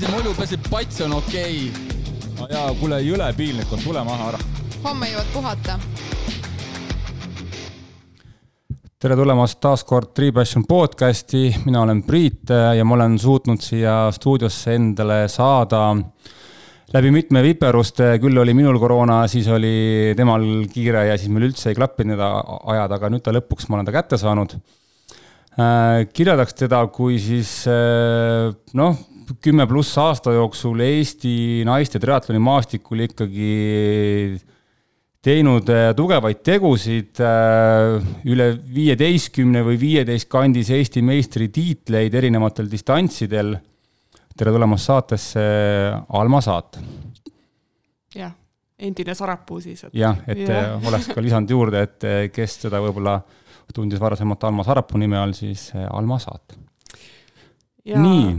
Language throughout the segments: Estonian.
see mulju peseb, pats on okei okay.. no jaa, kuule, jõle piinlik on, tule maha ära. homme jõuad puhata. tere tulemast taas kord Tree Passion podcasti, mina olen Priit ja ma olen suutnud siia stuudiosse endale saada läbi mitme viperuste, küll oli minul koroona, siis oli temal kiire ja siis meil üldse ei klappinud need ajad, aga nüüd ta lõpuks, ma olen ta kätte saanud Äh, kirjeldaks teda kui siis äh, noh, kümme pluss aasta jooksul Eesti naiste triatloni maastikul ikkagi teinud äh, tugevaid tegusid, üle viieteistkümne või viieteist kandis Eesti meistritiitleid erinevatel distantsidel. tere tulemast saatesse, Alma Saat. jah, endine Sarapuu siis. jah, et ja. oleks ka lisanud juurde, et kes seda võib-olla tundis varasemalt Alma Sarapuu nime all, siis Alma Saat nii,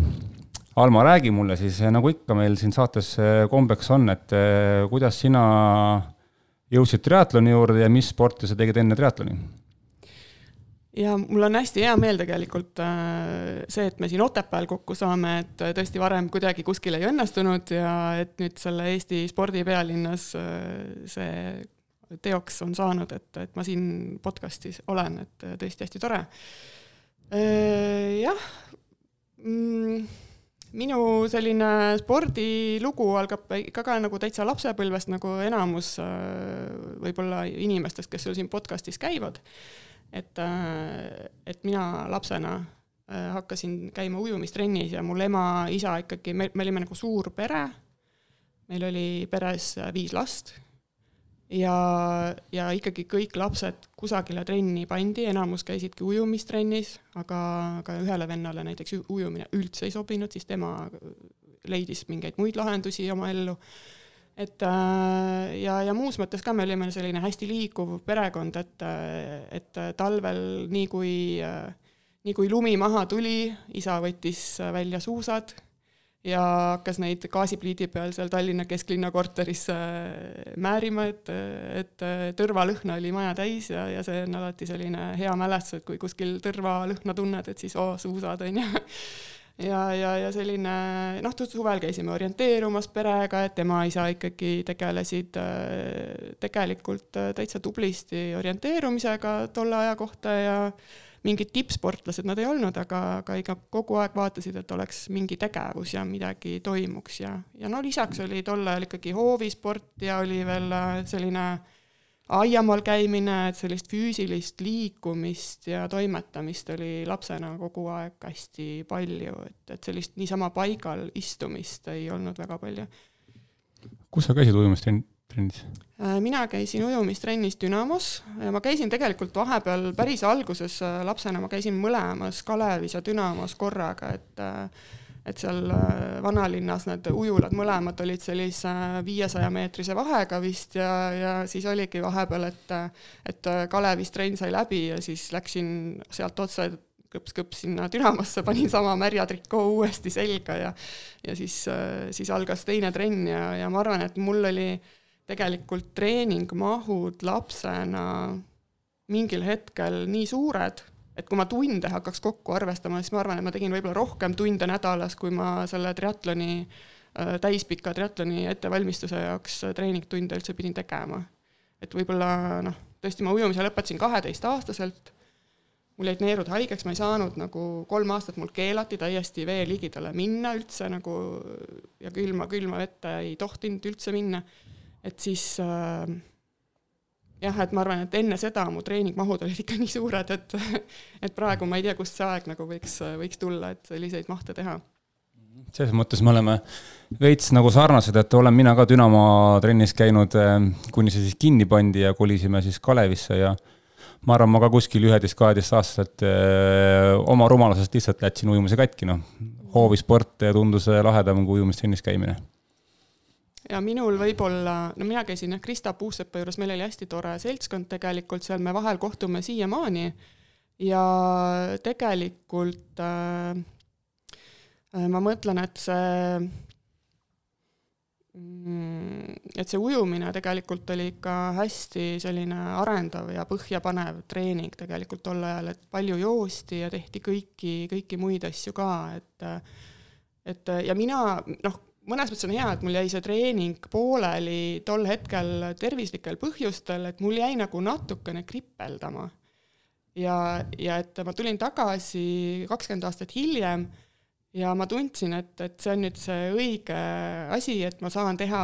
Alma, räägi mulle siis, eh, nagu ikka meil siin saates eh, kombeks on, et kuidas sina jõudsid triatloni juurde ja mis sporti sa tegid enne triatloni? ja mul on hästi hea meel tegelikult see, et me siin Otepääl kokku saame, et tõesti varem kuidagi kuskil ei õnnestunud ja et nüüd selle Eesti spordipealinnas see teoks on saanud, et, et ma siin podcast'is olen, et tõesti hästi tore. Jah, mm, minu selline spordilugu algab ikka ka nagu täitsa lapsepõlvest, nagu enamus äh, võib-olla inimestest, kes sul siin podcast'is käivad. et, äh, et mina lapsena hakkasin käima ujumistrennis ja mul ema, isa ikkagi, me, me olime nagu suur pere. meil oli peres viis last ja, ja ikkagi kõik lapsed kusagile trenni pandi, enamus käisidki ujumistrennis, aga, aga ühele vennale näiteks ujumine üldse ei sobinud, siis tema leidis mingeid muid lahendusi oma ellu. et äh, ja, ja muus mõttes ka me olime selline hästi liikuv perekond, et, et talvel nii kui, nii kui lumi maha tuli, isa võttis välja suusad ja hakkas neid gaasipliidi peal seal Tallinna kesklinna korteris äh, määrima, et, et äh, tõrvalõhna oli maja täis ja, ja see on alati selline hea mälestus, et kui kuskil tõrvalõhna tunned, et siis oo oh,, suusad, on ju. ja, ja, ja selline noh, suvel käisime orienteerumas perega, et ema-isa ikkagi tegelesid äh, tegelikult täitsa tublisti orienteerumisega tolle aja kohta ja mingid tippsportlased nad ei olnud, aga, aga ikka kogu aeg vaatasid, et oleks mingi tegevus ja midagi toimuks ja, ja no lisaks oli tol ajal ikkagi hoovisport ja oli veel äh, selline aiamaal käimine, et sellist füüsilist liikumist ja toimetamist oli lapsena kogu aeg hästi palju, et, et sellist niisama paigal istumist ei olnud väga palju. kus sa käisid ujumas trennis? Äh, mina käisin ujumistrennis Dünamos. Ja ma käisin tegelikult vahepeal päris alguses äh, lapsena, ma käisin mõlemas Kalevis ja Dünamos korraga, et äh, et seal vanalinnas need ujulad mõlemad olid sellise viiesaja meetrise vahega vist ja, ja siis oligi vahepeal, et et Kalevis trenn sai läbi ja siis läksin sealt otse kõps-kõps sinna Dünamosse, panin sama märja trikoo uuesti selga ja ja siis, siis algas teine trenn ja, ja ma arvan, et mul oli äh, tegelikult treeningmahud lapsena mingil hetkel nii suured, et kui ma tunde hakkaks kokku arvestama, siis ma arvan, et ma tegin võib-olla rohkem tunde nädalas, kui ma selle triatloni, äh, täispika triatloni ettevalmistuse jaoks treeningtunde üldse pidin tegema. et võib-olla noh, tõesti ma ujumise lõpetasin kaheteistaastaselt, mul jäid neerud haigeks, ma ei saanud nagu kolm aastat mul keelati täiesti vee ligidale minna üldse nagu ja külma, külma vette ei tohtinud üldse minna et siis äh, jah, et ma arvan, et enne seda mu treeningmahud olid ikka nii suured, et et praegu ma ei tea, kust see aeg nagu võiks, võiks tulla, et selliseid mahte teha. selles mõttes me oleme veits nagu sarnased, et olen mina ka Dünamo trennis käinud, äh, kuni see siis kinni pandi ja kolisime siis Kalevisse ja ma arvan, ma ka kuskil üheteist-kaheteistaastaselt äh, oma rumalusest lihtsalt jätsin ujumise katki, noh. hoovisport tundus lahedam kui ujumistrennis käimine ja minul võib-olla, no mina käisin jah Krista Puusepa juures, meil oli hästi tore seltskond tegelikult seal, me vahel kohtume siiamaani. Ja tegelikult äh, ma mõtlen, et see mm, et see ujumine tegelikult oli ikka hästi selline arendav ja põhjapanev treening tegelikult tol ajal, et palju joosti ja tehti kõiki, kõiki muid asju ka, et et ja mina noh, mõnes mõttes on hea, et mul jäi see treening pooleli tol hetkel tervislikel põhjustel, et mul jäi nagu natukene kripeldama. ja, ja et ma tulin tagasi kakskümmend aastat hiljem ja ma tundsin, et, et see on nüüd see õige asi, et ma saan teha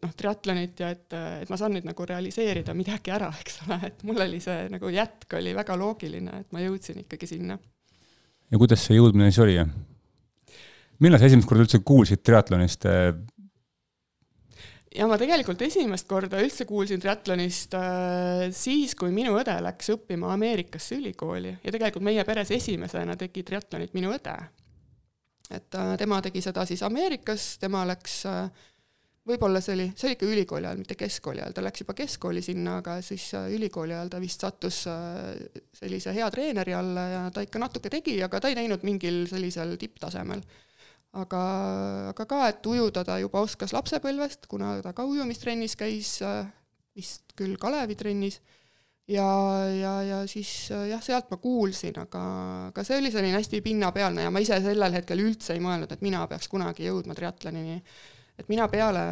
noh, triatlonit ja et, et ma saan nüüd nagu realiseerida midagi ära, eks ole, et mul oli see nagu jätk oli väga loogiline, et ma jõudsin ikkagi sinna. ja kuidas see jõudmine siis oli? Millal sa esimest korda üldse kuulsid triatlonist? ja ma tegelikult esimest korda üldse kuulsin triatlonist äh, siis, kui minu õde läks õppima Ameerikasse ülikooli ja tegelikult meie peres esimesena tegi triatlonit minu õde et äh, tema tegi seda siis Ameerikas, tema läks äh, võib-olla see oli, see oli ikka ülikooli ajal, mitte keskkooli ajal, ta läks juba keskkooli sinna, aga siis äh, ülikooli ajal ta vist sattus sellise hea treeneri alla ja ta ikka natuke tegi, aga ta ei teinud mingil sellisel tipptasemel. Aga, aga ka, et ujuda ta juba oskas lapsepõlvest, kuna ta ka ujumistrennis käis, vist küll Kalevi trennis. Ja, ja, ja siis jah, sealt ma kuulsin, aga, aga see oli selline hästi pinnapealne ja ma ise sellel hetkel üldse ei mõelnud, et mina peaks kunagi jõudma triatlonini et mina peale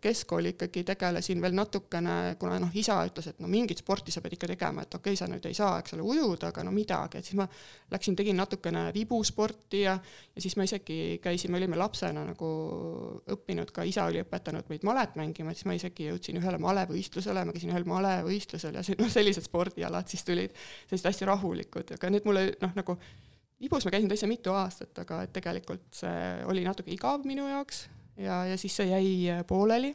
keskkooli ikkagi tegelesin veel natukene, kuna noh, isa ütles, et no mingit sporti sa pead ikka tegema, et okei okay,, sa nüüd ei saa, eks ole, ujuda, aga no midagi, et siis ma läksin, tegin natukene vibusporti ja ja siis ma isegi käisin, me olime lapsena nagu õppinud, ka isa oli õpetanud meid malet mängima, et siis ma isegi jõudsin ühele malevõistlusele, ma käisin ühel malevõistlusel ja see, noh, sellised spordialad siis tulid, sellised hästi rahulikud, aga need mulle noh, nagu vibus ma käisin täitsa mitu aastat, aga et tegelikult see oli natuke igav minu jaoks ja, ja siis see jäi äh, pooleli.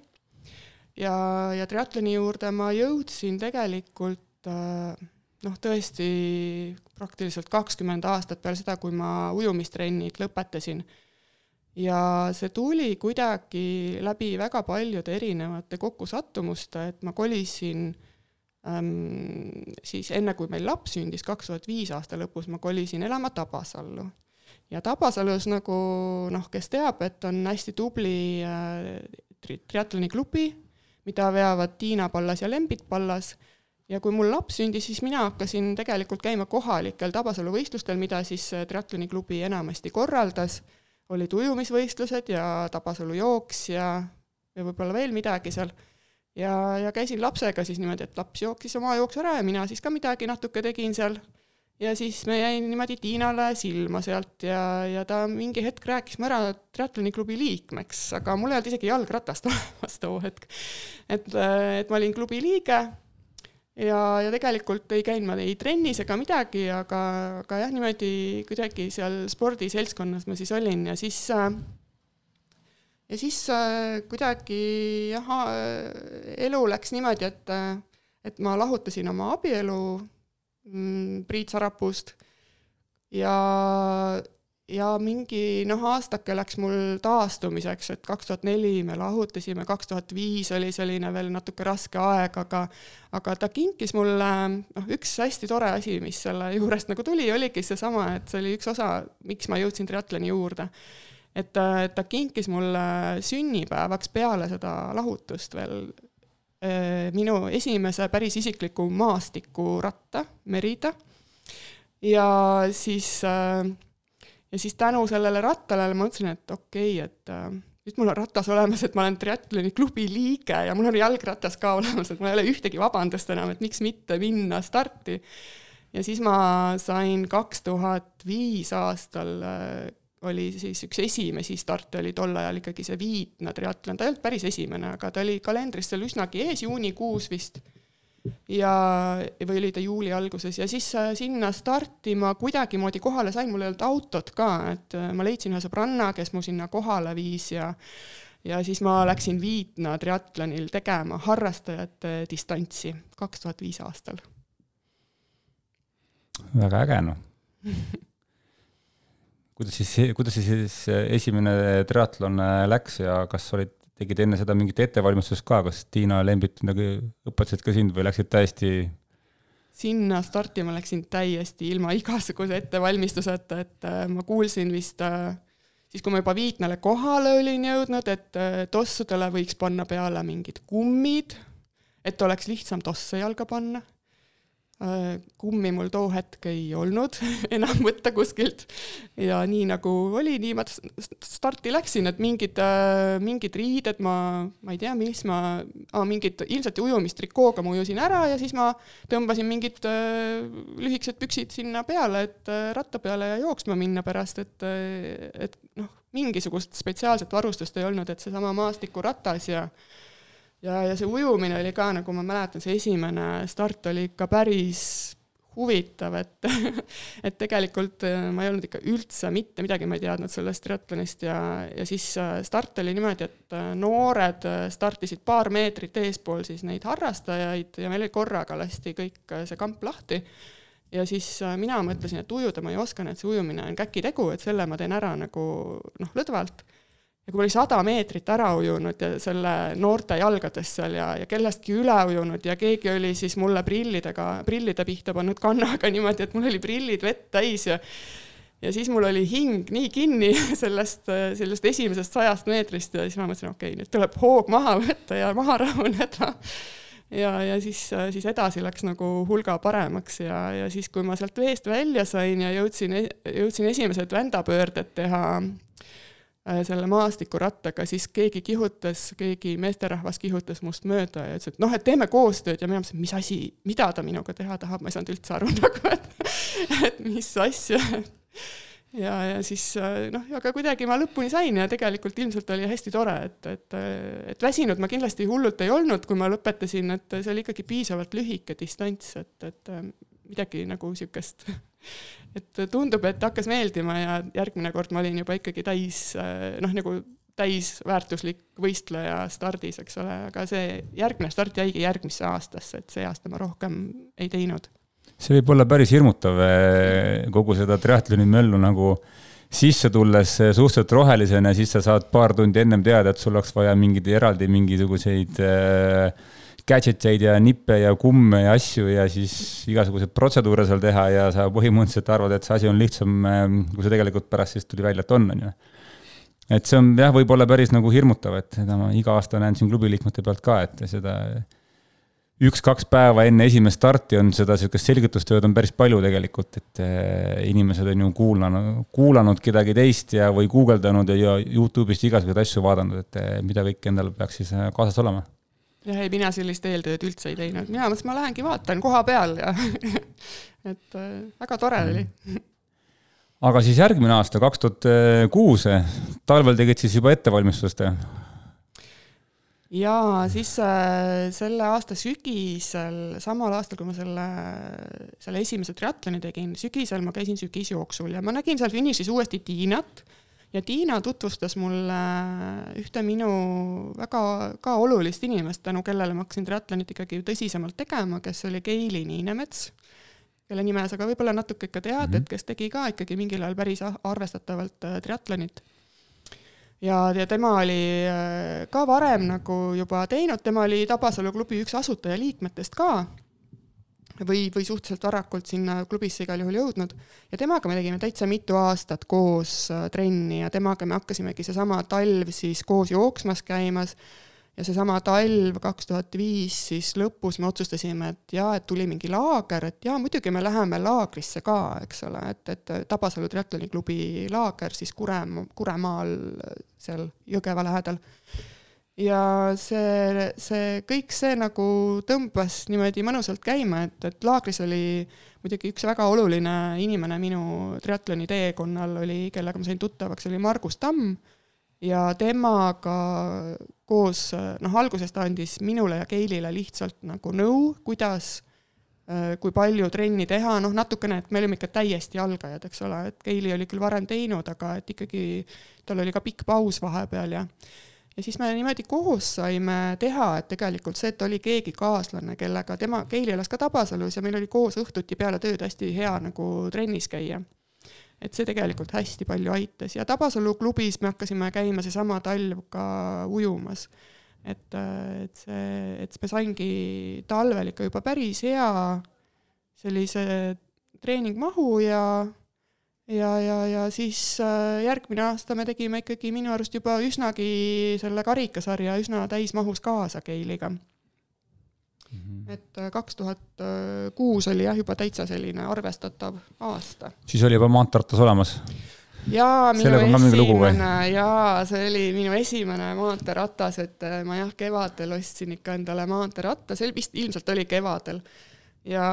ja, ja triatloni juurde ma jõudsin tegelikult äh, noh, tõesti praktiliselt kakskümmend aastat peale seda, kui ma ujumistrennid lõpetasin. ja see tuli kuidagi läbi väga paljude erinevate kokkusattumuste, et ma kolisin ähm, siis enne, kui meil laps sündis, kaks tuhat viis aasta lõpus, ma kolisin elama Tabasallu ja Tabasalus nagu noh, kes teab, et on hästi tubli äh, tri-, triatloniklubi, mida veavad Tiina Pallas ja Lembit Pallas, ja kui mul laps sündis, siis mina hakkasin tegelikult käima kohalikel Tabasalu võistlustel, mida siis äh, triatloniklubi enamasti korraldas, olid ujumisvõistlused ja Tabasalu jooks ja, ja võib-olla veel midagi seal. Ja, ja käisin lapsega siis niimoodi, et laps jooksis oma jooksu ära ja mina siis ka midagi natuke tegin seal ja siis me jäin niimoodi Tiinale silma sealt ja, ja ta mingi hetk rääkis mu ära triatloniklubi liikmeks, aga mul ei olnud isegi jalgratast olemas too hetk. et, et ma olin klubi liige ja, ja tegelikult ei käinud ma ei trennis ega midagi, aga, aga jah, niimoodi kuidagi seal spordiseltskonnas ma siis olin ja siis ja siis kuidagi jah, elu läks niimoodi, et, et ma lahutasin oma abielu Priit Sarapuust ja, ja mingi noh, aastake läks mul taastumiseks, et kaks tuhat neli me lahutasime, kaks tuhat viis oli selline veel natuke raske aeg, aga aga ta kinkis mulle, noh, üks hästi tore asi, mis selle juurest nagu tuli, oligi seesama, et see oli üks osa, miks ma jõudsin triatloni juurde. et ta kinkis mulle sünnipäevaks peale seda lahutust veel minu esimese päris isikliku maastikuratta Merida. ja siis, äh, ja siis tänu sellele rattale ma mõtlesin, et okei okay,, et äh, nüüd mul on ratas olemas, et ma olen triatloni klubi liige ja mul on jalgratas ka olemas, et mul ei ole ühtegi vabandust enam, et miks mitte minna starti. ja siis ma sain kaks tuhat viis aastal oli siis üks esimesi starte oli tol ajal ikkagi see Viitna triatlon, ta ei olnud päris esimene, aga ta oli kalendris seal üsnagi ees, juunikuus vist. ja, või oli ta juuli alguses ja siis äh, sinna starti ma kuidagimoodi kohale sain, mul ei olnud autot ka, et äh, ma leidsin ühe sõbranna, kes mu sinna kohale viis ja ja siis ma läksin Viitna triatlonil tegema harrastajate distantsi kaks tuhat viis aastal. väga äge noh kuidas siis, kuidas siis esimene triatlon äh, läks ja kas olid, tegid enne seda mingit ettevalmistust ka, kas Tiina Lembit nagu õpetasid ka sind või läksid täiesti sinna startima läksin täiesti ilma igasuguse ettevalmistuseta, et äh, ma kuulsin vist siis, kui ma juba Viitnale kohale olin jõudnud, et tossudele võiks panna peale mingid kummid, et oleks lihtsam tosse jalga panna kummi mul too hetk ei olnud enam võtta kuskilt. ja nii nagu oli, nii ma starti läksin, et mingid, äh, mingid riided ma, ma ei tea, mis ma ah,, mingid ilmselt ujumistrikooga ma ujusin ära ja siis ma tõmbasin mingid äh, lühikesed püksid sinna peale, et äh, ratta peale ja jooksma minna pärast, et, äh, et noh, mingisugust spetsiaalset varustust ei olnud, et seesama maastikuratas ja ja, ja see ujumine oli ka, nagu ma mäletan, see esimene start oli ikka päris huvitav, et et tegelikult äh, ma ei olnud ikka üldse mitte midagi, ma ei teadnud sellest triatlonist ja, ja siis äh, start oli niimoodi, et äh, noored startisid paar meetrit eespool siis neid harrastajaid ja meil korraga lasti kõik see kamp lahti. ja siis mina mõtlesin, et ujuda ma ei oska, nii et see ujumine on käkitegu, et selle ma teen ära nagu noh, lõdvalt ja kui ma olin sada meetrit ära ujunud ja selle noorte jalgades seal ja, ja kellestki üle ujunud ja keegi oli siis mulle prillidega, prillide pihta pannud kannaga niimoodi, et mul oli prillid vett täis ja ja siis mul oli hing nii kinni sellest, sellest esimesest sajast meetrist ja siis ma mõtlesin, okei okay,, nüüd tuleb hoog maha võtta ja maha rahuneda. ja, ja siis, siis edasi läks nagu hulga paremaks ja, ja siis, kui ma sealt veest välja sain ja jõudsin, jõudsin esimesed vändapöörded teha selle maastikurattaga, siis keegi kihutas, keegi meesterahvas kihutas must mööda ja ütles, et noh, et teeme koostööd ja mina mõtlesin, mis asi, mida ta minuga teha tahab, ma ei saanud üldse aru nagu, et, et mis asja. ja, ja siis äh, noh, aga kuidagi ma lõpuni sain ja tegelikult ilmselt oli hästi tore, et, et, et väsinud ma kindlasti hullult ei olnud, kui ma lõpetasin, et see oli ikkagi piisavalt lühike distants, et, et midagi nagu niisugust et tundub, et hakkas meeldima ja järgmine kord ma olin juba ikkagi täis noh, nagu täisväärtuslik võistleja stardis, eks ole, aga see järgmine start jäigi järgmisse aastasse, et see aasta ma rohkem ei teinud. see võib olla päris hirmutav, eh, kogu seda triatloni möllu nagu sisse tulles suhteliselt rohelisena, siis sa saad paar tundi ennem teada, et sul oleks vaja mingeid eraldi mingisuguseid äh, gadget eid ja nippe ja kumme ja asju ja siis igasuguseid protseduure seal teha ja sa põhimõtteliselt arvad, et see asi on lihtsam, ähm, kui see tegelikult pärast siis tuli välja, et on, on ju. et see on jah, võib-olla päris nagu hirmutav, et seda ma iga aasta näen siin klubi liikmete pealt ka, et seda üks-kaks päeva enne esimest starti on seda sihukest selgitustööd on päris palju tegelikult, et äh, inimesed on ju kuulanud, kuulanud kedagi teist ja, või guugeldanud ja Youtube'ist igasuguseid asju vaadanud, et äh, mida kõik endal peaks siis äh, kaasas olema jah, ei mina sellist eeltööd üldse ei teinud, mina mõtlesin, ma lähengi vaatan koha peal ja et äh, väga tore mm. oli. aga siis järgmine aasta, kaks tuhat kuus, talvel tegid siis juba ettevalmistust? jaa, siis äh, selle aasta sügisel, samal aastal, kui ma selle, selle esimese triatloni tegin, sügisel ma käisin sügisjooksul ja ma nägin seal finišis uuesti Tiinat ja Tiina tutvustas mulle ühte minu väga ka olulist inimest, tänu kellele ma hakkasin triatlonit ikkagi tõsisemalt tegema, kes oli Keili Niinemets, kelle nime sa ka võib-olla natuke ikka tead mm, -hmm. et kes tegi ka ikkagi mingil ajal päris arvestatavalt äh, triatlonit. ja, ja tema oli äh, ka varem nagu juba teinud, tema oli Tabasalu klubi üks asutajaliikmetest ka või, või suhteliselt varakult sinna klubisse igal juhul jõudnud. Ja temaga me tegime täitsa mitu aastat koos äh, trenni ja temaga me hakkasimegi seesama talv siis koos jooksmas käimas. Ja seesama talv kaks tuhat viis siis lõpus me otsustasime, et jaa, et tuli mingi laager, et jaa, muidugi me läheme laagrisse ka, eks ole, et, et Tabasalu triatloniklubi laager siis Kurem-, Kuremaal seal Jõgeva lähedal ja see, see kõik see nagu tõmbas niimoodi mõnusalt käima, et, et laagris oli muidugi üks väga oluline inimene minu triatloni teekonnal oli, kellega ma sain tuttavaks, oli Margus Tamm. Ja temaga koos, noh, alguses ta andis minule ja Keilile lihtsalt nagu nõu, kuidas kui palju trenni teha, noh natukene, et me olime ikka täiesti algajad, eks ole, et Keili oli küll varem teinud, aga et ikkagi tal oli ka pikk paus vahepeal ja ja siis me niimoodi koos saime teha, et tegelikult see, et oli keegi kaaslane, kellega tema, Keili elas ka Tabasalus ja meil oli koos õhtuti peale tööd hästi hea nagu trennis käia. et see tegelikult hästi palju aitas ja Tabasalu klubis me hakkasime käima seesama talv ka ujumas. et, et see, et me saingi talvel ikka juba päris hea sellise treeningmahu ja ja, ja, ja siis äh, järgmine aasta me tegime ikkagi minu arust juba üsnagi selle karikasarja üsna täismahus kaasa Keiliga. -hmm. et äh, kaks tuhat kuus oli jah, juba täitsa selline arvestatav aasta. siis oli juba maanteeratas olemas? jaa, minu esimene, jaa, see oli minu esimene maanteeratas, et äh, ma jah, kevadel ostsin ikka endale maanteeratta, see vist ilmselt oli kevadel. Ja,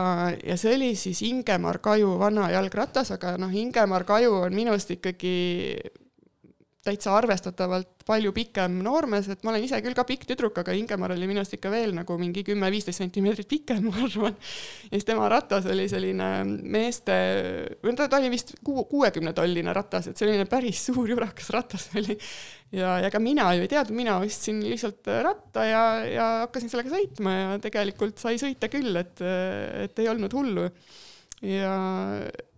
ja see oli siis Ingemar Kaju vana jalgratas, aga noh, Ingemar Kaju on minust ikkagi täitsa arvestatavalt palju pikem noormees, et ma olen ise küll ka pikk tüdruk, aga Ingemar oli minust ikka veel nagu mingi kümme-viisteist sentimeetrit pikem, ma arvan. ja siis tema ratas oli selline meeste, või ta oli vist kuuekümne tolline ratas, et selline päris suur jurakas ratas oli. ja, ja ka mina ju ei teadnud, mina ostsin lihtsalt ratta ja, ja hakkasin sellega sõitma ja tegelikult sai sõita küll, et, et ei olnud hullu ja,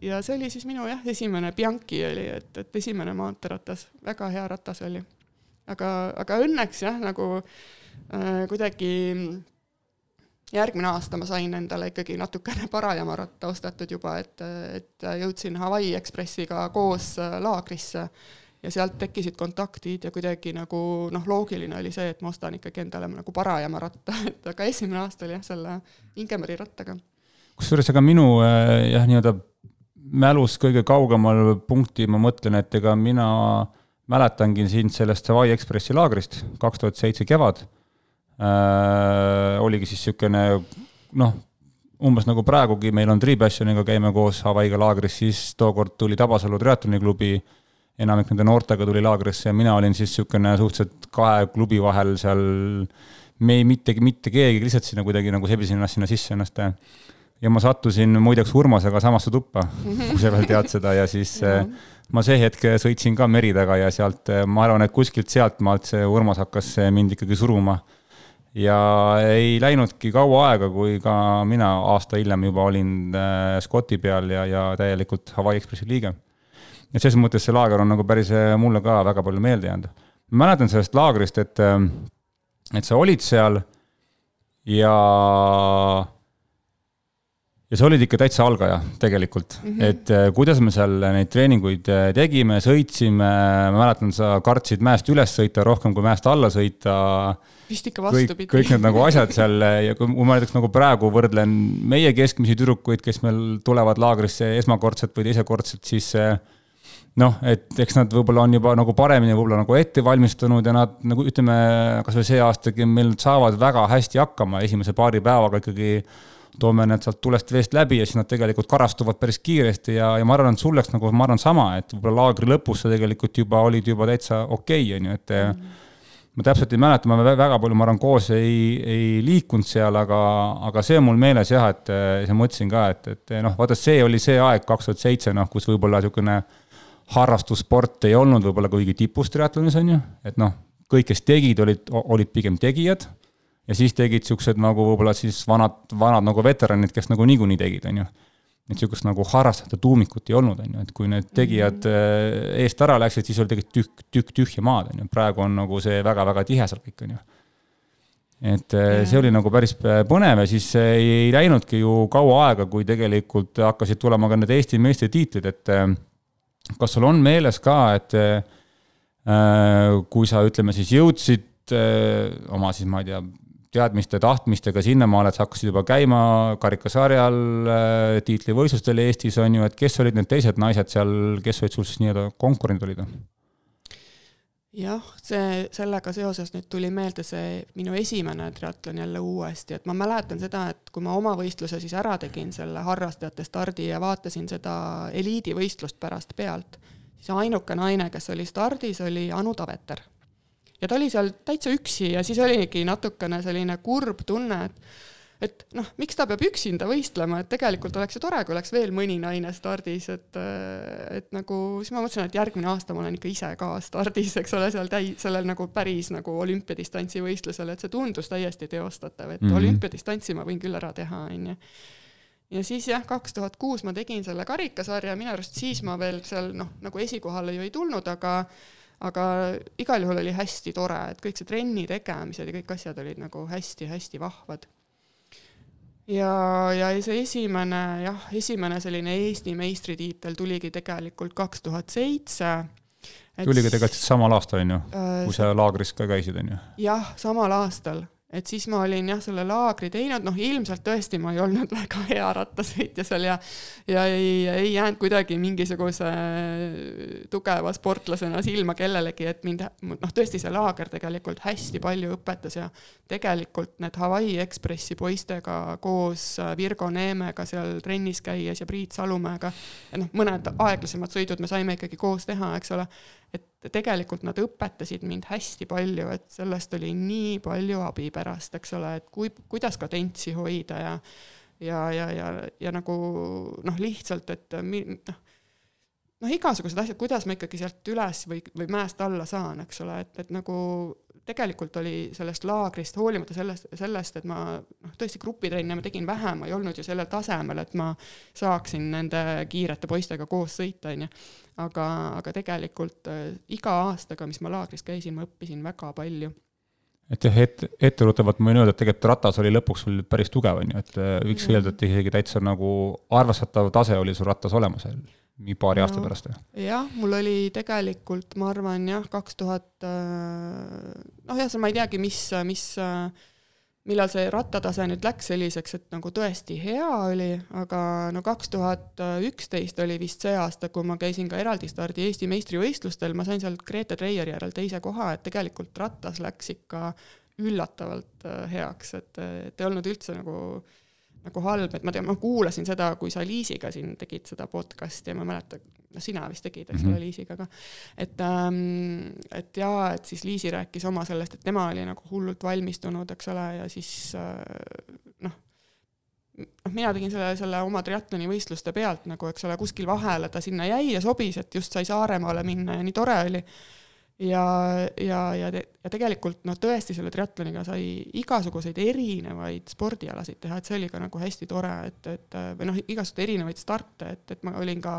ja see oli siis minu jah, esimene Bianchi oli, et, et esimene maanteeratas, väga hea ratas oli. aga, aga õnneks jah, nagu äh, kuidagi järgmine aasta ma sain endale ikkagi natukene parajama ratta ostetud juba, et, et jõudsin Hawaii Expressiga koos äh, laagrisse ja sealt tekkisid kontaktid ja kuidagi nagu noh, loogiline oli see, et ma ostan ikkagi endale nagu parajama ratta, et aga esimene aasta oli jah, selle Ingemari rattaga kusjuures ega minu äh, jah, nii-öelda mälus kõige kaugemal punkti ma mõtlen, et ega mina mäletangi sind sellest Hawaii Expressi laagrist kaks tuhat seitse kevad äh,. oligi siis niisugune noh, umbes nagu praegugi meil on Tripassioniga käime koos Hawaii'ga laagris, siis tookord tuli Tabasalu triatloniklubi, enamik nende noortega tuli laagrisse ja mina olin siis niisugune suhteliselt kahe klubi vahel seal, me ei, mitte, mitte keegi, lihtsalt sinna kuidagi nagu sebisin ennast sinna sisse ennast ja ma sattusin muideks Urmasega samasse tuppa, kui sa veel tead seda ja siis äh, ma see hetk sõitsin ka meri taga ja sealt, äh, ma arvan, et kuskilt sealtmaalt see Urmas hakkas mind ikkagi suruma. ja ei läinudki kaua aega, kui ka mina aasta hiljem juba olin Scotti peal ja, ja täielikult Hawaii Expressi liige. et selles mõttes see laager on nagu päris mulle ka väga palju meelde jäänud. mäletan sellest laagrist, et, et sa olid seal ja ja sa olid ikka täitsa algaja tegelikult mm, -hmm. et äh, kuidas me seal neid treeninguid äh, tegime, sõitsime, ma mäletan, sa kartsid mäest üles sõita rohkem kui mäest alla sõita. vist ikka vastupidi. kõik need nagu asjad seal ja kui ma näiteks nagu praegu võrdlen meie keskmisi tüdrukuid, kes meil tulevad laagrisse esmakordselt või teisekordselt, siis äh, noh, et eks nad võib-olla on juba nagu paremini võib-olla nagu ette valmistunud ja nad nagu ütleme, kasvõi see aastagi meil saavad väga hästi hakkama esimese paari päevaga ikkagi toome need sealt tulest veest läbi ja siis nad tegelikult karastuvad päris kiiresti ja, ja ma arvan, et sul läks nagu, ma arvan, sama, et võib-olla laagri lõpus sa tegelikult juba olid juba täitsa okei okay,, on ju, et mm. ma täpselt ei mäleta, ma väga palju, ma arvan, koos ei, ei liikunud seal, aga, aga see on mul meeles jah, et ja mõtlesin ka, et, et noh, vaata, see oli see aeg, kaks tuhat seitse, noh, kus võib-olla niisugune harrastussport ei olnud võib-olla kuigi tipus triatlonis, on ju, et noh, kõik, kes tegid, olid, olid pigem tegijad ja siis tegid siuksed nagu võib-olla siis vanad, vanad nagu veteranid, kes nagu niikuinii tegid, on ju. et sihukest nagu harrastajate tuumikut ei olnud, on ju, et kui need tegijad mm -hmm. eest ära läksid, siis oli tegelikult tükk, tükk tühja maad, on ju, praegu on nagu see väga-väga tihe seal kõik, on ju. et yeah. see oli nagu päris põnev ja siis ei, ei läinudki ju kaua aega, kui tegelikult hakkasid tulema ka need Eesti meistritiitlid, et kas sul on meeles ka, et kui sa ütleme siis jõudsid oma siis ma ei tea, teadmiste, tahtmistega sinnamaale, et sa hakkasid juba käima karikasarjal, äh, tiitlivõistlustel Eestis on ju, et kes olid need teised naised seal, kes olid sul siis nii-öelda konkurendid olid? jah, see, sellega seoses nüüd tuli meelde see minu esimene triatlon jälle uuesti, et ma mäletan seda, et kui ma oma võistluse siis ära tegin, selle harrastajate stardi ja vaatasin seda eliidivõistlust pärast pealt, siis ainuke naine, kes oli stardis, oli Anu Taveter ja ta oli seal täitsa üksi ja siis oligi natukene selline kurb tunne, et et noh, miks ta peab üksinda võistlema, et tegelikult oleks ju tore, kui oleks veel mõni naine stardis, et et nagu siis ma mõtlesin, et järgmine aasta ma olen ikka ise ka stardis, eks ole, seal täi-, sellel nagu päris nagu olümpiadistantsi võistlusel, et see tundus täiesti teostatav, et mm -hmm. olümpiadistantsi ma võin küll ära teha, onju ja siis jah, kaks tuhat kuus ma tegin selle karikasarja, minu arust siis ma veel seal noh, nagu esikohale ju ei tulnud, aga aga igal juhul oli hästi tore, et kõik see trenni tegemised ja kõik asjad olid nagu hästi-hästi vahvad. ja, ja see esimene jah, esimene selline Eesti meistritiitel tuligi tegelikult kaks tuhat seitse. tuligi tegelikult samal aastal, on ju, kui sa laagris ka käisid, on ju? jah, samal aastal, et siis ma olin jah, selle laagri teinud, noh ilmselt tõesti ma ei olnud väga hea rattasõitja seal ja ja ei, ei jäänud kuidagi mingisuguse tugeva sportlasena silma kellelegi, et mind noh, tõesti see laager tegelikult hästi palju õpetas ja tegelikult need Hawaii Ekspressi poistega koos Virgo Neemega seal trennis käies ja Priit Salumäega noh, mõned aeglasemad sõidud me saime ikkagi koos teha, eks ole. Et tegelikult nad õpetasid mind hästi palju, et sellest oli nii palju abi pärast, eks ole, et kui, kuidas kadentsi hoida ja ja, ja, ja, ja nagu noh, lihtsalt, et noh, noh, igasugused asjad, kuidas ma ikkagi sealt üles või, või mäest alla saan, eks ole, et, et nagu tegelikult oli sellest laagrist, hoolimata sellest, sellest, et ma noh, tõesti grupitrenne ma tegin vähe, ma ei olnud ju sellel tasemel, et ma saaksin nende kiirete poistega koos sõita, on ju. aga, aga tegelikult äh, iga aastaga, mis ma laagris käisin, ma õppisin väga palju. Et jah, ette, etteruttavalt ma võin öelda, et tegelikult ratas oli lõpuks sul päris tugev, on ju, et äh, võiks öelda, et isegi täitsa nagu arvestatav tase oli sul rattas olemas mingi paari no, aasta pärast? jah, mul oli tegelikult, ma arvan jah, kaks tuhat, äh, noh jah, ma ei teagi, mis, mis, millal see rattatase nüüd läks selliseks, et nagu tõesti hea oli, aga no kaks tuhat üksteist oli vist see aasta, kui ma käisin ka eraldi stardi Eesti meistrivõistlustel, ma sain sealt Grete Treieri järel teise koha, et tegelikult rattas läks ikka üllatavalt äh, heaks, et, et ei olnud üldse nagu äh, nagu halb, et ma tean, ma kuulasin seda, kui sa Liisiga siin tegid seda podcast'i ja ma mäletan, noh, sina vist tegid, eks ole mm -hmm., Liisiga ka. et ähm,, et jaa, et siis Liisi rääkis oma sellest, et tema oli nagu hullult valmistunud, eks ole, ja siis äh, noh, noh, mina tegin selle, selle oma triatloni võistluste pealt nagu, eks ole, kuskil vahele ta sinna jäi ja sobis, et just sai Saaremaale minna ja nii tore oli ja, ja, ja, ja tegelikult noh, tõesti selle triatloniga sai igasuguseid erinevaid spordialasid teha, et see oli ka nagu hästi tore, et, et või noh, igasuguseid erinevaid starte, et, et ma olin ka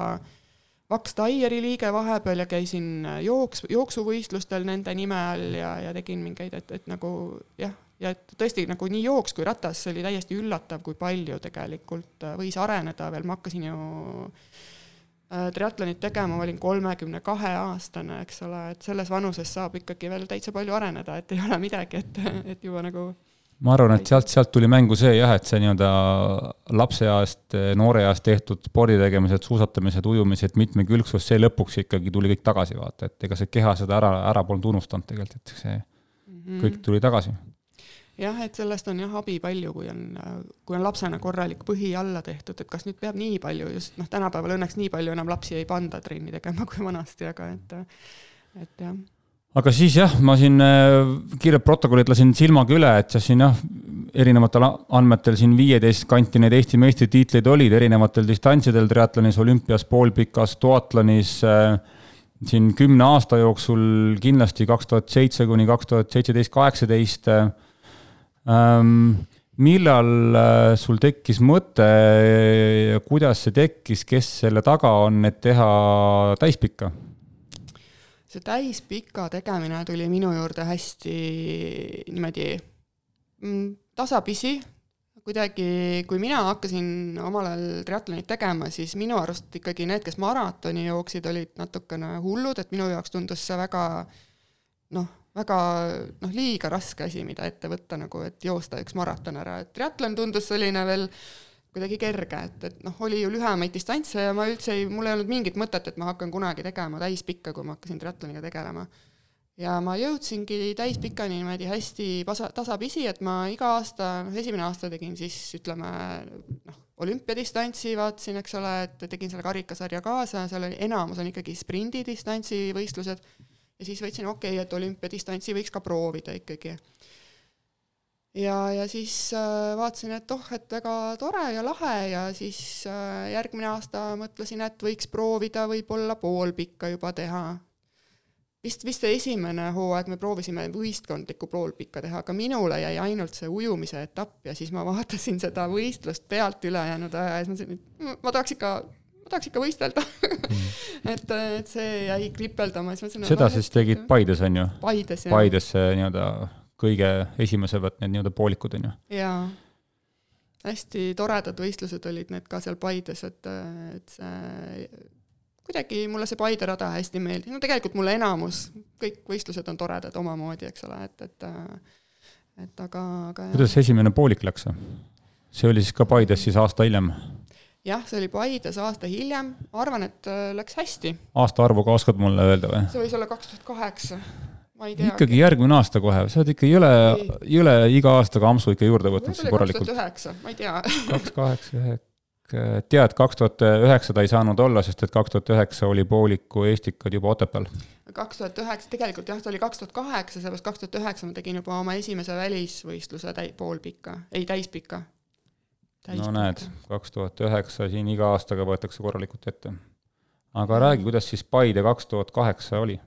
Vaks Taieri liige vahepeal ja käisin jooks, jooksuvõistlustel nende nime all ja, ja tegin mingeid, et, et nagu jah, ja et tõesti nagu nii jooks kui ratas, see oli täiesti üllatav, kui palju tegelikult võis areneda veel, ma hakkasin ju triatlonit tegema, ma olin kolmekümne kahe aastane, eks ole, et selles vanuses saab ikkagi veel täitsa palju areneda, et ei ole midagi, et, et juba nagu ma arvan, et sealt, sealt tuli mängu see jah, et see nii-öelda lapseeast, nooreeast tehtud spordi tegemised, suusatamised, ujumised, mitmekülgsus, see lõpuks ikkagi tuli kõik tagasi, vaata, et ega see keha seda ära, ära polnud unustanud tegelikult, et see mm -hmm. kõik tuli tagasi jah, et sellest on jah abi palju, kui on, kui on lapsena korralik põhi alla tehtud, et kas nüüd peab nii palju just noh, tänapäeval õnneks nii palju enam lapsi ei panda trenni tegema kui vanasti, aga et, et jah. aga siis jah, ma siin äh, kiired protokollid lasin silmaga üle, et siin jah, erinevatel andmetel siin viieteist kanti neid Eesti meistritiitleid olid erinevatel distantsidel triatlonis, olümpias, poolpikas, duatlonis äh, siin kümne aasta jooksul kindlasti kaks tuhat seitse kuni kaks tuhat seitseteist, kaheksateist äh, ähm,. millal äh, sul tekkis mõte ja kuidas see tekkis, kes selle taga on, et teha täispikka? see täispika tegemine tuli minu juurde hästi niimoodi mm, tasapisi, kuidagi, kui mina hakkasin omal ajal triatlonit tegema, siis minu arust ikkagi need, kes maratoni jooksid, olid natukene hullud, et minu jaoks tundus see väga noh, väga noh, liiga raske asi, mida ette võtta nagu, et joosta üks maraton ära, et triatlon tundus selline veel kuidagi kerge, et, et noh, oli ju lühemaid distantse ja ma üldse ei, mul ei olnud mingit mõtet, et ma hakkan kunagi tegema täispikka, kui ma hakkasin triatloniga tegelema. ja ma jõudsingi täispikani niimoodi hästi pasa, tasapisi, et ma iga aasta, noh esimene aasta tegin siis ütleme noh, olümpiadistantsi vaatasin, eks ole, et tegin selle karikasarja kaasa, seal oli, enamus on ikkagi sprindidistantsi võistlused ja siis võtsin, okei okay,, et olümpiadistantsi võiks ka proovida ikkagi. ja, ja siis äh, vaatasin, et oh, et väga tore ja lahe ja siis äh, järgmine aasta mõtlesin, et võiks proovida võib-olla poolpikka juba teha. vist, vist see esimene hooaeg me proovisime võistkondlikku poolpikka teha, aga minule jäi ainult see ujumise etapp ja siis ma vaatasin seda võistlust pealt ülejäänud aja ja siis mõtlesin, et ma tahaks ikka tahaks ikka võistelda mm. et, et see jäi kripeldama, siis mõtlesin. seda siis tegid Paides, on ju? Paides, jah. Paides nii-öelda kõige esimesed need nii-öelda poolikud, on ju? jaa. hästi toredad võistlused olid need ka seal Paides, et, et see kuidagi mulle see Paide rada hästi meeldis, no tegelikult mulle enamus, kõik võistlused on toredad omamoodi, eks ole, et, et et aga, aga kuidas esimene poolik läks? see oli siis ka Paides siis aasta hiljem? Jah, see oli Paides aasta hiljem, ma arvan, et äh, läks hästi. aastaarvuga oskad mulle öelda või? see võis olla kaks tuhat kaheksa, ma ei tea. ikkagi järgmine aasta kohe, sa oled ikka jõle, jõle iga aastaga ampsu ikka juurde võtnud siin korralikult. kaks tuhat üheksa, ma ei tea. kaks kaheksa, üheksa, tead, kaks tuhat üheksa ta ei saanud olla, sest et kaks tuhat üheksa oli pooliku Eestikad juba Otepääl. kaks tuhat üheksa, tegelikult jah, ta oli kaks tuhat kaheksa, sellepärast kaks tuhat üheksa ma tegin juba oma esimese välisvõistluse täi-, poolpika, ei täispika no näed, kaks tuhat üheksa siin iga aastaga võetakse korralikult ette. aga räägi, kuidas siis Paide kaks tuhat kaheksa oli?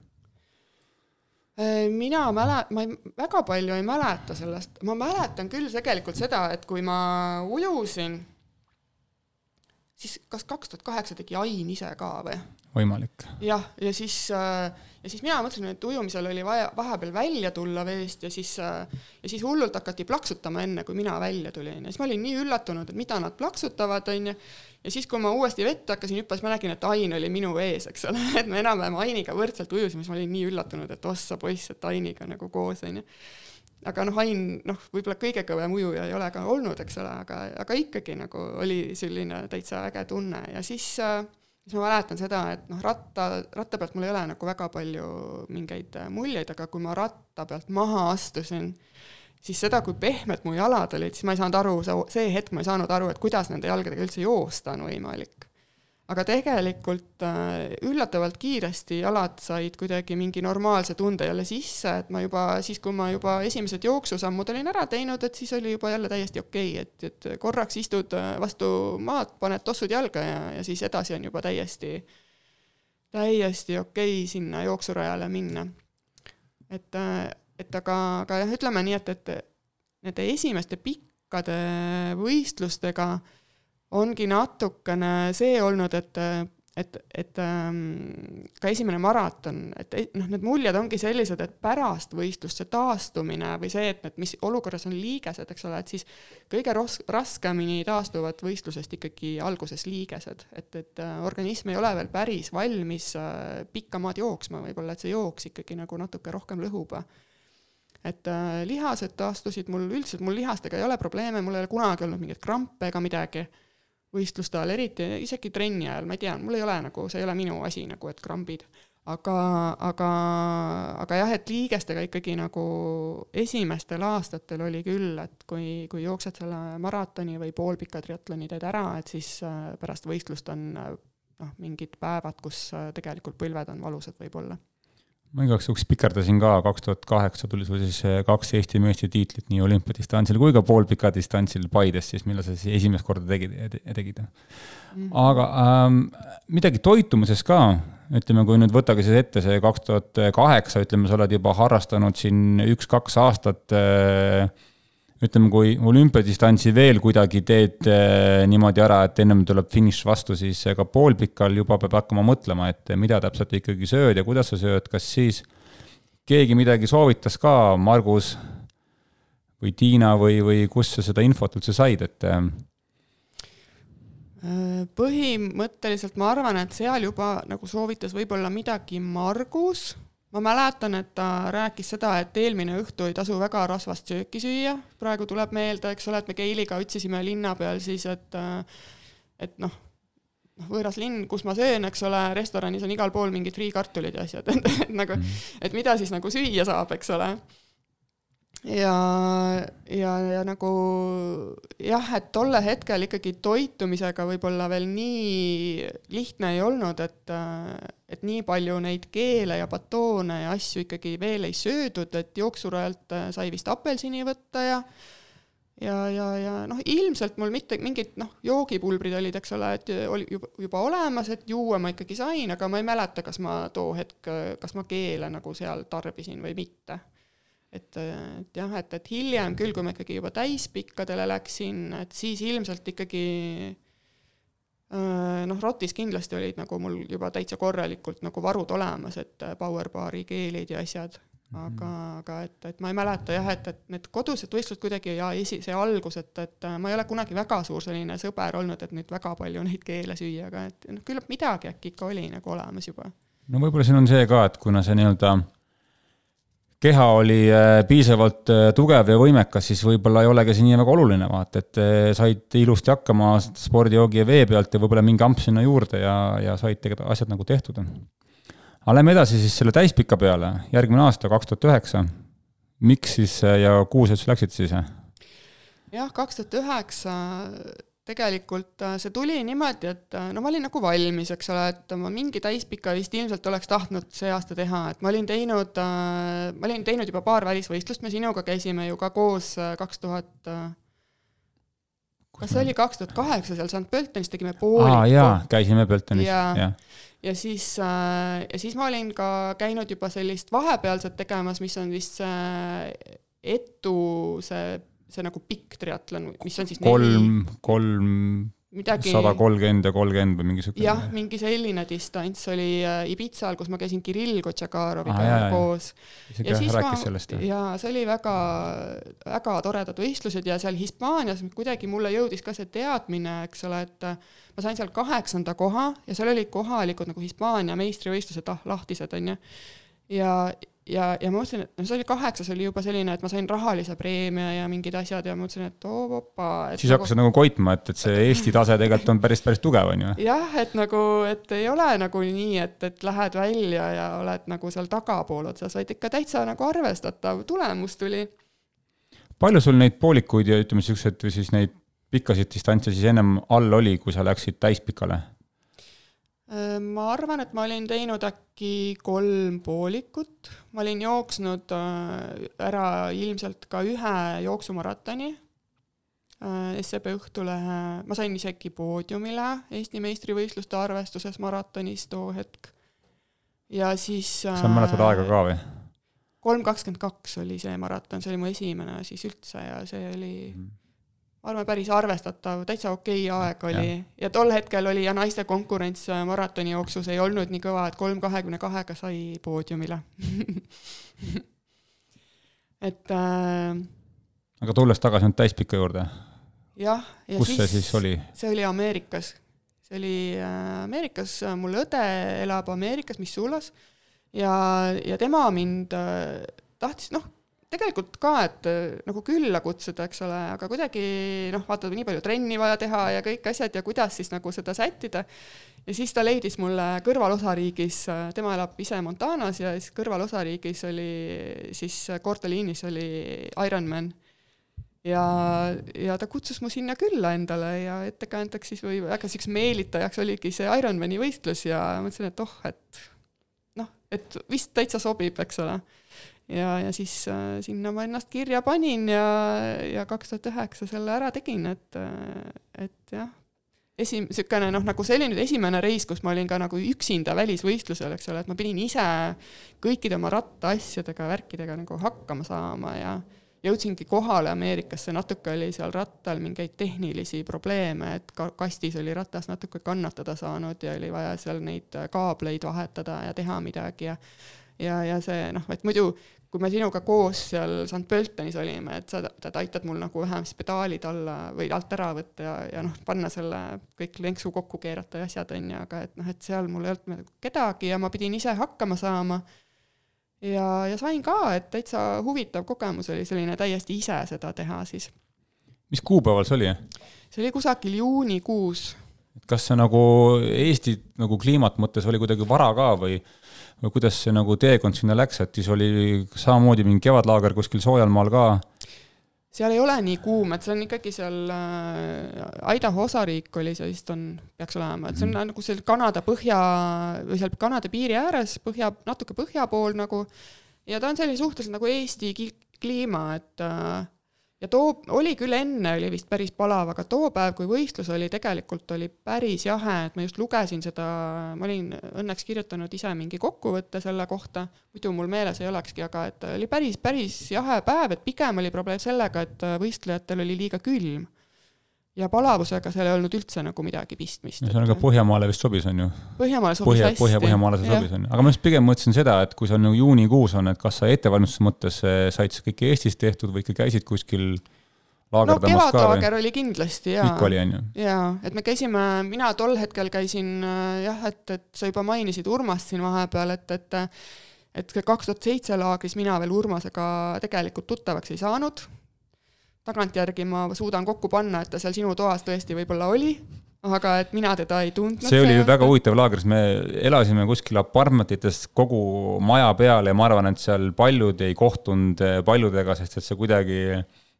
Äh, mina mäle-, ma ei, väga palju ei mäleta sellest, ma mäletan küll tegelikult seda, et kui ma ujusin, siis kas kaks tuhat kaheksa tegi Ain ise ka või? Võimalik. jah, ja siis äh, ja siis mina mõtlesin, et ujumisel oli vaja vahepeal välja tulla veest ja siis, äh, ja siis hullult hakati plaksutama enne, kui mina välja tulin ja siis ma olin nii üllatunud, et mida nad plaksutavad, onju. ja siis, kui ma uuesti vette hakkasin hüppama, siis ma nägin, et Ain oli minu ees, eks ole, et me enam-vähem Ainiga võrdselt ujusime, siis ma olin nii üllatunud, et ossa poiss, et Ainiga nagu koos, onju aga noh, Ain noh, võib-olla kõige kõvem ujuja ei ole ka olnud, eks ole, aga, aga ikkagi nagu oli selline täitsa äge tunne ja siis äh, siis ma mäletan seda, et noh, ratta, ratta pealt mul ei ole nagu väga palju mingeid äh, muljeid, aga kui ma ratta pealt maha astusin, siis seda, kui pehmed mu jalad olid, siis ma ei saanud aru, see hetk ma ei saanud aru, et kuidas nende jalgadega üldse joosta on võimalik aga tegelikult äh, üllatavalt kiiresti jalad said kuidagi mingi normaalse tunde jälle sisse, et ma juba siis, kui ma juba esimesed jooksusammud olin ära teinud, et siis oli juba jälle täiesti okei okay,, et, et korraks istud äh, vastu maad, paned tossud jalga ja, ja siis edasi on juba täiesti, täiesti okei okay sinna jooksurajale minna. et, äh, et aga, aga jah, ütleme nii, et, et nende esimeste pikkade võistlustega äh, ongi natukene see olnud, et et, et ähm, ka esimene maraton, et noh, need muljed ongi sellised, et pärast võistlust see taastumine või see, et, et mis olukorras on liigesed, eks ole, et siis kõige ros-, raskemini taastuvad võistlusest ikkagi alguses liigesed, et, et äh, organism ei ole veel päris valmis äh, pikka maad jooksma, võib-olla et see jooks ikkagi nagu natuke rohkem lõhub et äh, lihased taastusid mul, üldiselt mul lihastega ei ole probleeme, mul ei ole kunagi olnud mingeid krampe ega midagi võistluste ajal, eriti isegi trenni ajal, ma ei tea, mul ei ole nagu, see ei ole minu asi nagu, et krambid. aga, aga, aga jah, et liigestega ikkagi nagu esimestel aastatel oli küll, et kui, kui jooksed selle maratoni või poolpika triatloni teed ära, et siis äh, pärast võistlust on äh, noh, mingid päevad, kus äh, tegelikult põlved on valusad võib-olla ma igaks juhuks pikerdasin ka, kaks tuhat kaheksa tuli sul siis eh, kaks Eesti meistritiitlit nii olümpiadistantsil kui ka poolpika distantsil Paides siis, millal sa siis esimest korda tegid, tegid. Mhm. aga ähm, midagi toitumises ka, ütleme, kui nüüd võtage siis ette see kaks tuhat kaheksa, ütleme, sa oled juba harrastanud siin üks-kaks aastat äh, ütleme, kui olümpiadistantsi veel kuidagi teed eh, niimoodi ära, et ennem tuleb finiš vastu, siis ka poolpikal juba peab hakkama mõtlema, et mida täpselt ikkagi sööd ja kuidas sa sööd, kas siis keegi midagi soovitas ka, Margus või Tiina või, või kust sa seda infot üldse said, et põhimõtteliselt ma arvan, et seal juba nagu soovitas võib-olla midagi Margus ma mäletan, et ta rääkis seda, et eelmine õhtu ei tasu väga rasvast sööki süüa, praegu tuleb meelde, eks ole, et me Keiliga otsisime linna peal siis, et et noh, noh, võõras linn, kus ma söön, eks ole, restoranis on igal pool mingid friikartulid ja asjad, et, et nagu, mhm. et mida siis nagu süüa saab, eks ole ja, ja, ja nagu jah, et tolle hetkel ikkagi toitumisega võib-olla veel nii lihtne ei olnud, et, et nii palju neid keele ja batoone ja asju ikkagi veel ei söödud, et jooksurajalt sai vist apelsini võtta ja ja, ja, ja noh, ilmselt mul mitte mingid noh, joogipulbrid olid, eks ole, et oli juba, juba olemas, et juua ma ikkagi sain, aga ma ei mäleta, kas ma too hetk, kas ma keele nagu seal tarbisin või mitte et, et jah, et, et hiljem küll, kui ma ikkagi juba täispikkadele läksin, et siis ilmselt ikkagi noh, Rotis kindlasti olid nagu mul juba täitsa korralikult nagu varud olemas, et Powerbaari keelid ja asjad, aga mm, -hmm. aga et, et ma ei mäleta jah, et, et need kodused võistlused kuidagi ja esi, see algus, et, et ma ei ole kunagi väga suur selline sõber olnud, et nüüd väga palju neid keele süüa, aga et noh, küllap midagi äkki ikka oli nagu olemas juba. no võib-olla siin on see ka, et kuna see nii-öelda keha oli äh, piisavalt äh, tugev ja võimekas, siis võib-olla ei olegi see nii väga oluline, vaata, et äh, said ilusti hakkama spordijoogi ja vee pealt ja võib-olla mingi amps sinna juurde ja, ja said tegelikult asjad nagu tehtud. aga lähme edasi siis selle täispika peale, järgmine aasta, kaks tuhat üheksa. miks siis ja kuhu sa üldse läksid siis? jah, kaks tuhat üheksa tegelikult äh, see tuli niimoodi, et äh, no ma olin nagu valmis, eks ole, et ma mingi täispika vist ilmselt oleks tahtnud see aasta teha, et ma olin teinud, äh, ma olin teinud juba paar välisvõistlust, me sinuga käisime ju ka koos kaks tuhat kas see oli kaks tuhat kaheksa seal St Pöltenis tegime pooliku ah,. jaa, käisime Pöltenis, jah. ja siis, ja siis ma olin ka käinud juba sellist vahepealset tegemas, mis on vist see Etu see see nagu pikk triatlon, mis on siis kolm, kolm, midagi sada kolmkümmend ja kolmkümmend või mingi siuke. jah, mingi selline distants oli äh, Ibitsal, kus ma käisin Kirill Kotšakaroviga ah, koos. ja siis ma, ja see oli väga, väga toredad võistlused ja seal Hispaanias kuidagi mulle jõudis ka see teadmine, eks ole, et äh, ma sain seal kaheksanda koha ja seal olid kohalikud nagu Hispaania meistrivõistlused ah, lahtised, onju. ja, ja, ja ma mõtlesin, et no see oli kaheksas oli juba selline, et ma sain rahalise preemia ja mingid asjad ja mõtlesin, et oo opa. siis nagu... hakkasid nagu koitma, et, et see Eesti tase tegelikult on päris, päris tugev, on ju. jah, et nagu, et ei ole nagu nii, et, et lähed välja ja oled nagu seal tagapool otsas, vaid ikka täitsa nagu arvestatav tulemus tuli. palju sul neid poolikuid ja ütleme, siukseid või siis neid pikkasid distantse siis ennem all oli, kui sa läksid täispikale? Ma arvan, et ma olin teinud äkki kolm poolikut, ma olin jooksnud ära ilmselt ka ühe jooksumaratoni, SEB Õhtulehe, ma sain isegi poodiumile Eesti meistrivõistluste arvestuses maratonis too hetk. ja siis sa mäletad aega ka või? kolm kakskümmend kaks oli see maraton, see oli mu esimene siis üldse ja see oli mm ma arvan, päris arvestatav, täitsa okei okay aeg oli ja. ja tol hetkel oli ja naiste konkurents äh, maratonijooksus ei olnud nii kõva, et kolm kahekümne kahega sai poodiumile et äh, aga tulles tagasi nüüd täispika juurde. jah. kus siis, see siis oli? see oli Ameerikas. see oli äh, Ameerikas, mul õde elab Ameerikas, Missoulas ja, ja tema mind äh, tahtis, noh, tegelikult ka, et äh, nagu külla kutsuda, eks ole, aga kuidagi noh, vaata nii palju trenni vaja teha ja kõik asjad ja kuidas siis nagu seda sättida. ja siis ta leidis mulle kõrvalosariigis, äh, tema elab ise Montanas ja siis kõrvalosariigis oli siis Cortalinis oli Ironman. ja, ja ta kutsus mu sinna külla endale ja ettekäändeks siis või väga siukseks meelitajaks oligi see Ironmani võistlus ja mõtlesin, et oh, et noh, et vist täitsa sobib, eks ole ja, ja siis äh, sinna ma ennast kirja panin ja, ja kaks tuhat üheksa selle ära tegin, et, äh, et jah, esim-, niisugune noh, nagu see oli nüüd esimene reis, kus ma olin ka nagu üksinda välisvõistlusel, eks ole, et ma pidin ise kõikide oma rattaasjadega, värkidega nagu hakkama saama ja jõudsingi kohale Ameerikasse, natuke oli seal rattal mingeid tehnilisi probleeme, et ka kastis oli ratas natuke kannatada saanud ja oli vaja seal neid kaableid vahetada ja teha midagi ja ja, ja see noh, et muidu kui me sinuga koos seal St Pöltenis olime, et sa tead, aitad mul nagu vähem siis pedaalid alla või alt ära võtta ja, ja noh, panna selle kõik lenksu kokku keerata ja asjad on ju, aga et noh, et seal mul ei olnud nagu kedagi ja ma pidin ise hakkama saama. ja, ja sain ka, et täitsa huvitav kogemus oli selline täiesti ise seda teha siis. mis kuupäeval see oli? see oli kusagil juunikuus. kas see nagu Eesti nagu kliimat mõttes oli kuidagi vara ka või? Või kuidas see nagu teekond sinna läks, et siis oli samamoodi mingi kevadlaager kuskil soojal maal ka? seal ei ole nii kuum, et see on ikkagi seal äh, Idaho osariik oli see vist on, peaks olema, et see on mm. nagu seal Kanada põhja või seal Kanada piiri ääres, põhja, natuke põhja pool nagu. ja ta on selline suhteliselt nagu Eesti kliima, et äh, ja too, oli küll enne, oli vist päris palav, aga too päev, kui võistlus oli, tegelikult oli päris jahe, et ma just lugesin seda, ma olin õnneks kirjutanud ise mingi kokkuvõtte selle kohta, muidu mul meeles ei olekski, aga et oli päris, päris jahe päev, et pigem oli probleem sellega, et võistlejatel oli liiga külm ja palavusega seal ei olnud üldse nagu midagi pistmist. no see on ka Põhjamaale vist sobis, on ju? Põhjamaale sobis Põhja, hästi. Põhja, Põhjamaale see sobis, on ju. aga ma just pigem mõtlesin seda, et kui see on nagu juunikuus on, et kas sa ettevalmistuse mõttes eh, said sa kõik Eestis tehtud või ikka käisid kuskil no kevadlaager oli kindlasti jaa. ikka oli, on ju? jaa, et me käisime, mina tol hetkel käisin jah, et, et sa juba mainisid Urmast siin vahepeal, et, et et see kaks tuhat seitse laagris mina veel Urmasega tegelikult tuttavaks ei saanud. Tagantjärgi ma suudan kokku panna, et ta seal sinu toas tõesti võib-olla oli, aga et mina teda ei tundnud. see oli see väga huvitav laager, sest me elasime kuskil apartmentides kogu maja peal ja ma arvan, et seal paljud ei kohtunud paljudega, sest et see kuidagi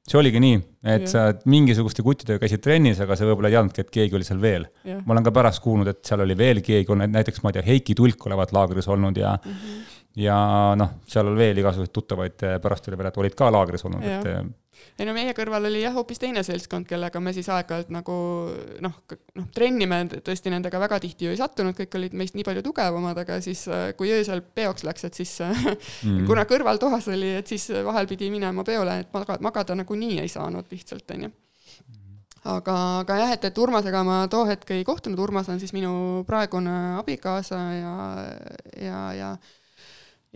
see oligi nii, et ja. sa mingisuguste kuttidega käisid trennis, aga sa võib-olla ei teadnudki, et keegi oli seal veel. ma olen ka pärast kuulnud, et seal oli veel keegi, näiteks ma ei tea, Heiki Tulk olevat laagris olnud ja mm -hmm ja noh, seal oli veel igasuguseid tuttavaid eh, pärast oli veel, et olid ka laagris olnud, et eh, ei no meie kõrval oli jah, hoopis teine seltskond, kellega me siis aeg-ajalt nagu noh, noh, trenni me tõesti nendega väga tihti ju ei sattunud, kõik olid meist nii palju tugevamad, aga siis eh, kui öösel peoks läks, et siis mm. kuna kõrvaltoas oli, et siis vahel pidi minema peole, et magada, magada nagunii ei saanud lihtsalt, onju aga, aga jah, et, et Urmasega ma too hetk ei kohtunud, Urmas on siis minu praegune abikaasa ja, ja, ja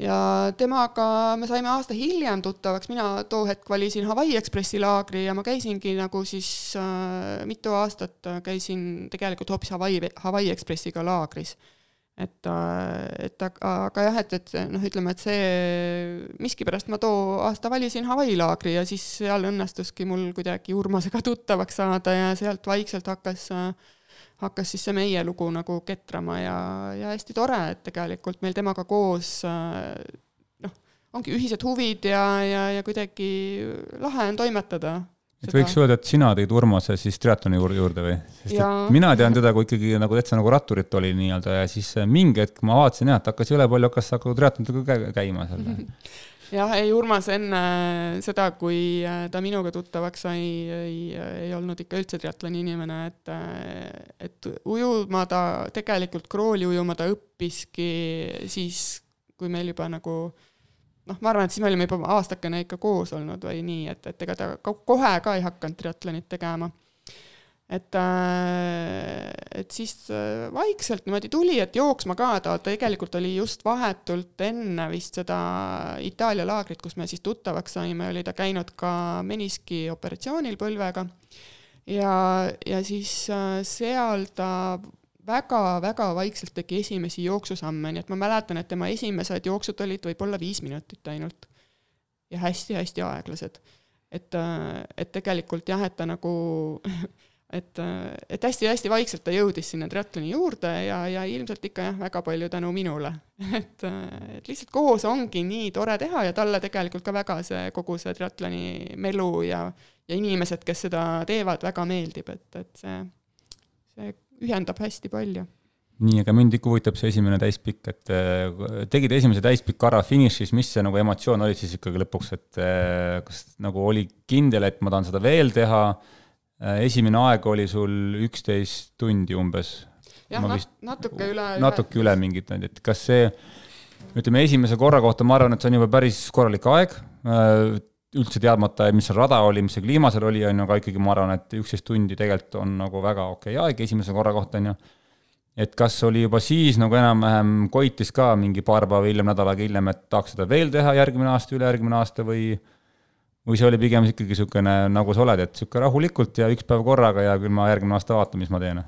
ja temaga me saime aasta hiljem tuttavaks, mina too hetk valisin Hawaii Ekspressi laagri ja ma käisingi nagu siis äh, mitu aastat käisin tegelikult hoopis Hawaii, Hawaii Ekspressiga laagris. et, äh, et aga, aga jah, et, et noh, ütleme, et see, miskipärast ma too aasta valisin Hawaii laagri ja siis seal õnnestuski mul kuidagi Urmasega tuttavaks saada ja sealt vaikselt hakkas äh, hakkas siis see meie lugu nagu ketrama ja, ja hästi tore, et tegelikult meil temaga koos noh, ongi ühised huvid ja, ja, ja kuidagi lahe on toimetada. et võiks öelda, et sina tõid Urmase siis triatloni juurde või? sest ja... et mina tean teda kui ikkagi nagu täitsa nagu ratturit oli nii-öelda ja siis mingi hetk ma vaatasin jah, et hakkas jõle palju hakkas nagu triatlonidega käima seal jah, ei Urmas enne seda, kui äh, ta minuga tuttavaks sai, ei, ei olnud ikka üldse triatloni inimene, et, äh, et ujuma ta, tegelikult krooli ujuma ta õppiski siis, kui meil juba nagu noh, ma arvan, et siis me olime juba aastakene ikka koos olnud või nii, et, et ega ta kohe ka ei hakanud triatlonit tegema et, äh, et siis äh, vaikselt niimoodi tuli, et jooksma ka, ta tegelikult oli just vahetult enne vist seda Itaalia laagrit, kus me siis tuttavaks saime, oli ta käinud ka meniski operatsioonil põlvega. ja, ja siis äh, seal ta väga-väga vaikselt tegi esimesi jooksusamme, nii et ma mäletan, et tema esimesed jooksud olid võib-olla viis minutit ainult. ja hästi-hästi aeglased. et, et tegelikult jah, et ta nagu et, et hästi-hästi vaikselt ta jõudis sinna triatloni juurde ja, ja ilmselt ikka jah, väga palju tänu minule. et, et lihtsalt koos ongi nii tore teha ja talle tegelikult ka väga see kogu see triatloni melu ja, ja inimesed, kes seda teevad, väga meeldib, et, et see, see ühendab hästi palju nii, aga mind ikka huvitab see esimene täispikk, et äh, tegid esimese täispika ära finišis, mis see nagu emotsioon oli siis ikkagi lõpuks, et äh, kas nagu oli kindel, et ma tahan seda veel teha Äh, esimene aeg oli sul üksteist tundi umbes. jah, nat-, natuke üle. natuke üle mingit, et kas see, ütleme esimese korra kohta ma arvan, et see on juba päris korralik aeg, äh, üldse teadmata, mis see rada oli, mis see kliima seal oli, on ju, aga ikkagi ma arvan, et üksteist tundi tegelikult on nagu väga okei okay aeg esimese korra kohta, on ju. et kas oli juba siis nagu enam-vähem koitis ka mingi paar päeva hiljem, nädal aega hiljem, et tahaks seda veel teha järgmine aasta, ülejärgmine aasta või või see oli pigem ikkagi niisugune, nagu sa oled, et niisugune rahulikult ja üks päev korraga ja küll ma järgmine aasta vaatan, mis ma teen?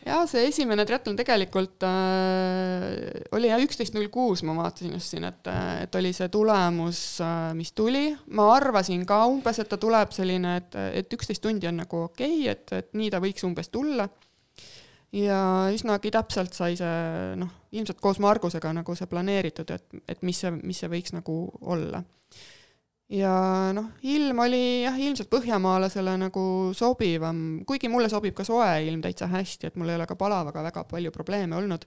jaa, see esimene triatlon tegelikult äh, oli jah, üksteist null kuus, ma vaatasin just siin, et, et oli see tulemus äh,, mis tuli. ma arvasin ka umbes, et ta tuleb selline, et, et üksteist tundi on nagu okei okay,, et, et nii ta võiks umbes tulla. ja üsnagi täpselt sai see noh, ilmselt koos Margusega nagu see planeeritud, et, et mis see, mis see võiks nagu olla ja noh, ilm oli jah, ilmselt põhjamaalasele nagu sobivam, kuigi mulle sobib ka soe ilm täitsa hästi, et mul ei ole ka palavaga väga palju probleeme olnud.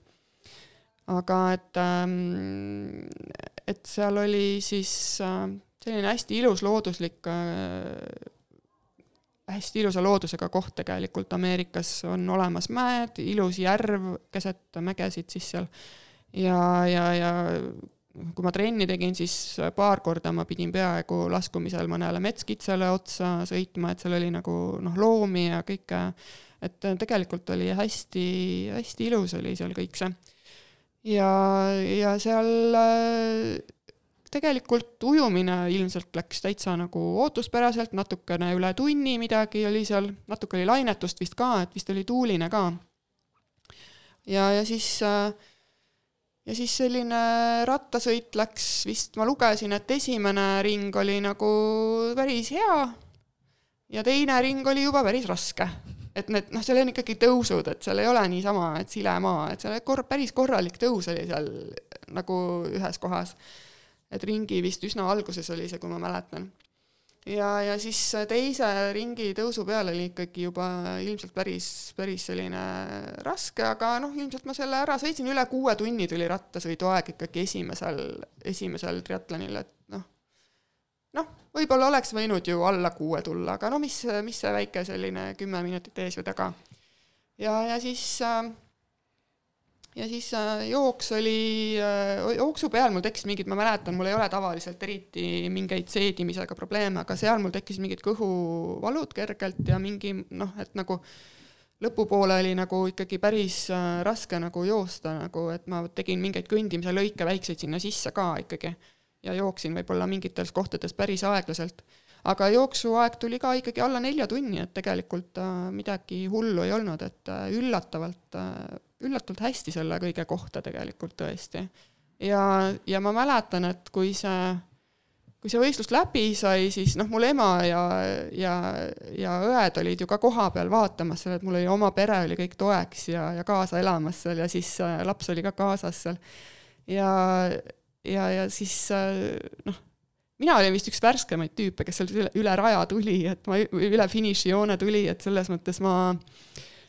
aga et, ähm, et seal oli siis äh, selline hästi ilus looduslik äh, hästi ilusa loodusega koht tegelikult, Ameerikas on olemas mäed, ilus järv keset mägesid siis seal ja, ja, ja kui ma trenni tegin, siis paar korda ma pidin peaaegu laskumisel mõnele metskitsale otsa sõitma, et seal oli nagu noh, loomi ja kõike, et tegelikult oli hästi, hästi ilus oli seal kõik see. ja, ja seal tegelikult ujumine ilmselt läks täitsa nagu ootuspäraselt, natukene üle tunni midagi oli seal, natuke oli lainetust vist ka, et vist oli tuuline ka. ja, ja siis äh, ja siis selline rattasõit läks vist, ma lugesin, et esimene ring oli nagu päris hea ja teine ring oli juba päris raske. et need, noh, seal on ikkagi tõusud, et seal ei ole niisama, et sile maa, et seal kor-, päris korralik tõus oli seal nagu ühes kohas. et ringi vist üsna alguses oli see, kui ma mäletan ja, ja siis teise ringi tõusu peal oli ikkagi juba ilmselt päris, päris selline raske, aga noh, ilmselt ma selle ära sõitsin, üle kuue tunni tuli rattasõidu aeg ikkagi esimesel, esimesel triatlonil, et noh, noh, võib-olla oleks võinud ju alla kuue tulla, aga no mis, mis see väike selline kümme minutit ees või taga. ja, ja siis äh, ja siis äh, jooks oli, äh, jooksu peal mul tekkis mingid, ma mäletan, mul ei ole tavaliselt eriti mingeid seedimisega probleeme, aga seal mul tekkisid mingid kõhuvalud kergelt ja mingi noh, et nagu lõpupoole oli nagu ikkagi päris äh, raske nagu joosta nagu, et ma tegin mingeid kõndimise lõike väikseid sinna sisse ka ikkagi ja jooksin võib-olla mingites kohtades päris aeglaselt. aga jooksuaeg tuli ka ikkagi alla nelja tunni, et tegelikult midagi hullu ei olnud, et üllatavalt üllatavalt hästi selle kõige kohta tegelikult tõesti. ja, ja ma mäletan, et kui see, kui see võistlus läbi sai, siis noh, mul ema ja, ja, ja õed olid ju ka kohapeal vaatamas seal, et mul oli oma pere oli kõik toeks ja, ja kaasa elamas seal ja siis äh, laps oli ka kaasas seal. ja, ja, ja siis äh, noh, mina olin vist üks värskemaid tüüpe, kes seal üle, üle raja tuli, et ma üle finišijoone tuli, et selles mõttes ma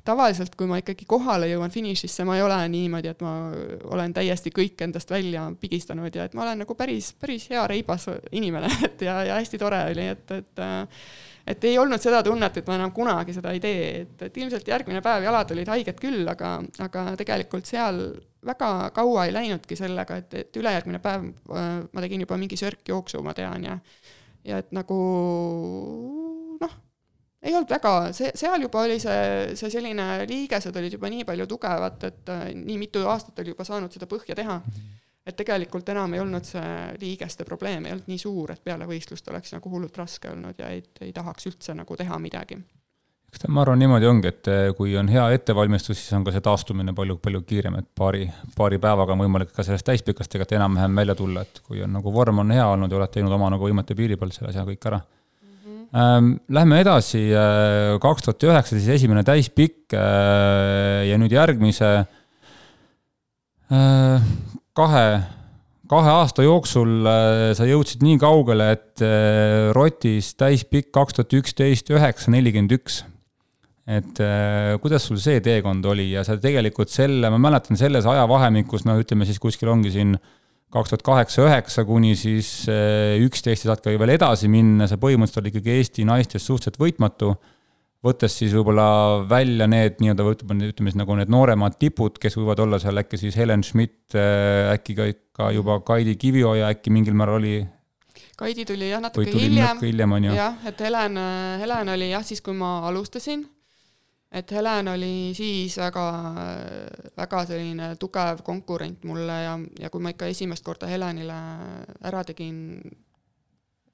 tavaliselt, kui ma ikkagi kohale jõuan finišisse, ma ei ole niimoodi, et ma olen täiesti kõik endast välja pigistanud ja et ma olen nagu päris, päris hea reibas inimene, et ja, ja hästi tore oli, et, et et ei olnud seda tunnet, et ma enam kunagi seda ei tee, et, et ilmselt järgmine päev jalad olid haiged küll, aga, aga tegelikult seal väga kaua ei läinudki sellega, et, et ülejärgmine päev ma tegin juba mingi sörkjooksu, ma tean, ja ja et nagu ei olnud väga, see, seal juba oli see, see selline, liigesed olid juba nii palju tugevad, et äh, nii mitu aastat oli juba saanud seda põhja teha, et tegelikult enam ei olnud see liigeste probleem, ei olnud nii suur, et peale võistlust oleks nagu hullult raske olnud ja ei, ei tahaks üldse nagu teha midagi. eks ta, ma arvan, niimoodi ongi, et äh, kui on hea ettevalmistus, siis on ka see taastumine palju, palju kiirem, et paari, paari päevaga on võimalik ka sellest täispikast tegelikult enam-vähem välja tulla, et kui on nagu vorm on hea olnud ja oled teinud oma nagu võimete piiri peal selle asja kõik ära Ähm, lähme edasi, äh, kaks tuhat üheksa siis esimene täispikk äh, ja nüüd järgmise äh, kahe, kahe aasta jooksul sa jõudsid nii kaugele, et Rotis täispikk kaks tuhat üksteist üheksa nelikümmend üks. et kuidas sul see teekond oli ja sa tegelikult selle, ma mäletan selles ajavahemikus, no ütleme siis kuskil ongi siin äh, kaks tuhat kaheksa, üheksa kuni siis eh, üksteist saad ka veel edasi minna, sa põhimõtteliselt olid ikkagi Eesti naistes suhteliselt võitmatu, võttes siis võib-olla välja need nii-öelda, ütleme, ütleme siis nagu need nooremad tipud, kes võivad olla seal äkki siis Helen Schmidt, eh, äkki ka ikka juba Kaidi Kivioja äkki mingil määral oli Kaidi tuli jah, natuke hiljem. hiljem, ju. jah, et Helen, Helen oli jah, siis kui ma alustasin et Helen oli siis väga, väga selline tugev konkurent mulle ja, ja kui ma ikka esimest korda Helenile ära tegin,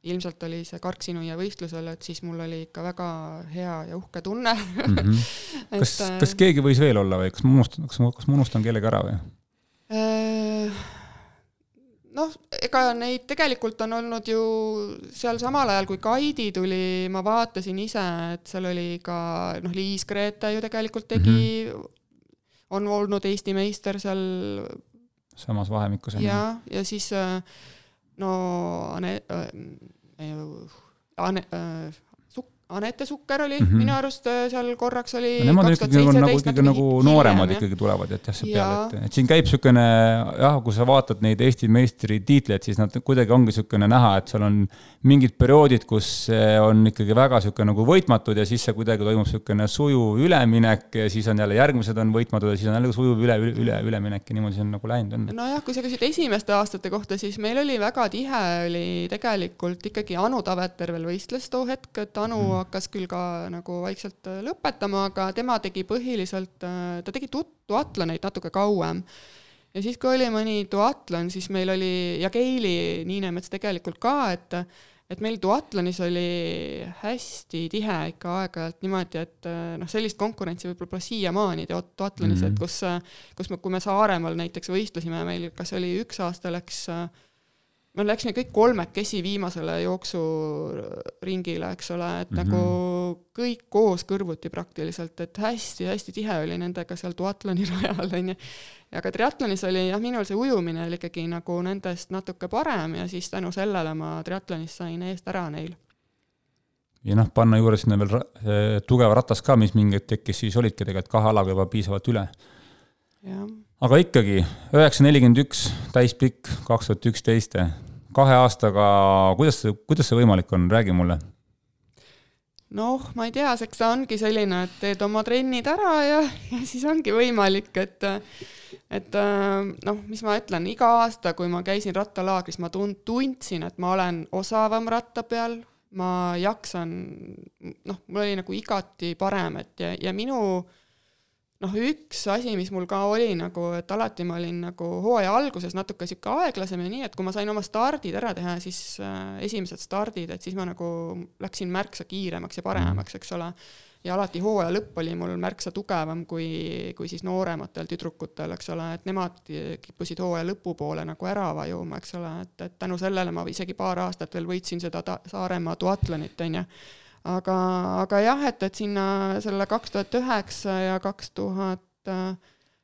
ilmselt oli see Karksinuia võistlusel, et siis mul oli ikka väga hea ja uhke tunne mm. -hmm. kas et, kas keegi võis veel olla või kas ma unustan, kas ma, kas ma unustan kellegi ära või? Äh, noh, ega neid tegelikult on olnud ju seal samal ajal, kui Kaidi tuli, ma vaatasin ise, et seal oli ka noh, Liis Grete ju tegelikult tegi mm, -hmm. on olnud Eesti meister seal. samas vahemikus. jah, ja siis no Ane- äh,, Ane- äh,, Anette Sukker oli mm -hmm. minu arust äh, seal korraks oli no nemad on ikkagi nagu, nagu, ikkagi nagu nooremad ikkagi tulevad jah, sealt peale, et, et siin käib niisugune jah, kui sa vaatad neid Eesti meistritiitleid, siis nad kuidagi ongi niisugune näha, et seal on mingid perioodid, kus on ikkagi väga niisugune nagu võitmatud ja siis see kuidagi toimub niisugune sujuv üleminek ja siis on jälle järgmised on võitmatud ja siis on jälle sujuv üle, üle, üle, üleminek ja niimoodi see on nagu läinud on. nojah, kui sa küsid esimeste aastate kohta, siis meil oli väga tihe, oli tegelikult ikkagi Anu Taveter veel võistles too hetk, et Anu mm hakkas küll ka nagu vaikselt äh, lõpetama, aga tema tegi põhiliselt, äh, ta tegi duatloneid natuke kauem. ja siis, kui oli mõni duatlon, siis meil oli, ja Keili Niinemets tegelikult ka, et et meil duatlonis oli hästi tihe ikka aeg-ajalt niimoodi, et noh, sellist konkurentsi võib-olla pole siiamaani duatlonis mm, -hmm. et kus, kus me, kui me Saaremaal näiteks võistlesime, meil kas oli üks aasta läks äh, me läksime kõik kolmekesi viimasele jooksuringile, eks ole, et mm -hmm. nagu kõik koos kõrvuti praktiliselt, et hästi-hästi tihe oli nendega seal duatloni rajal, on ju. aga triatlonis oli jah, minul see ujumine oli ikkagi nagu nendest natuke parem ja siis tänu sellele ma triatlonis sain eest ära neil. ja noh, panna juurde sinna veel tugev ratas ka, mis mingi hetk tekkis, siis olidki tegelikult kahe alaga juba piisavalt üle. jah aga ikkagi, üheksa nelikümmend üks, täispikk, kaks tuhat üksteist, kahe aastaga, kuidas see, kuidas see võimalik on, räägi mulle. noh, ma ei tea, eks ta ongi selline, et teed oma trennid ära ja, ja siis ongi võimalik, et et noh, mis ma ütlen, iga aasta, kui ma käisin rattalaagris, ma tund-, tundsin, et ma olen osavam ratta peal, ma jaksan, noh, mul oli nagu igati parem, et ja, ja minu äh, noh, üks asi, mis mul ka oli nagu, et alati ma olin nagu hooaja alguses natuke sihuke aeglasem ja nii, et kui ma sain oma stardid ära teha, siis äh, esimesed stardid, et siis ma nagu läksin märksa kiiremaks ja paremaks, eks ole. ja alati hooaja lõpp oli mul märksa tugevam kui, kui siis noorematel tüdrukutel, eks ole, et nemad kippusid hooaja lõpupoole nagu ära vajuma, eks ole, et, et tänu sellele ma isegi paar aastat veel võitsin seda Saaremaa duatlonit, on ju aga, aga jah, et, et sinna selle kaks tuhat üheksa ja kaks tuhat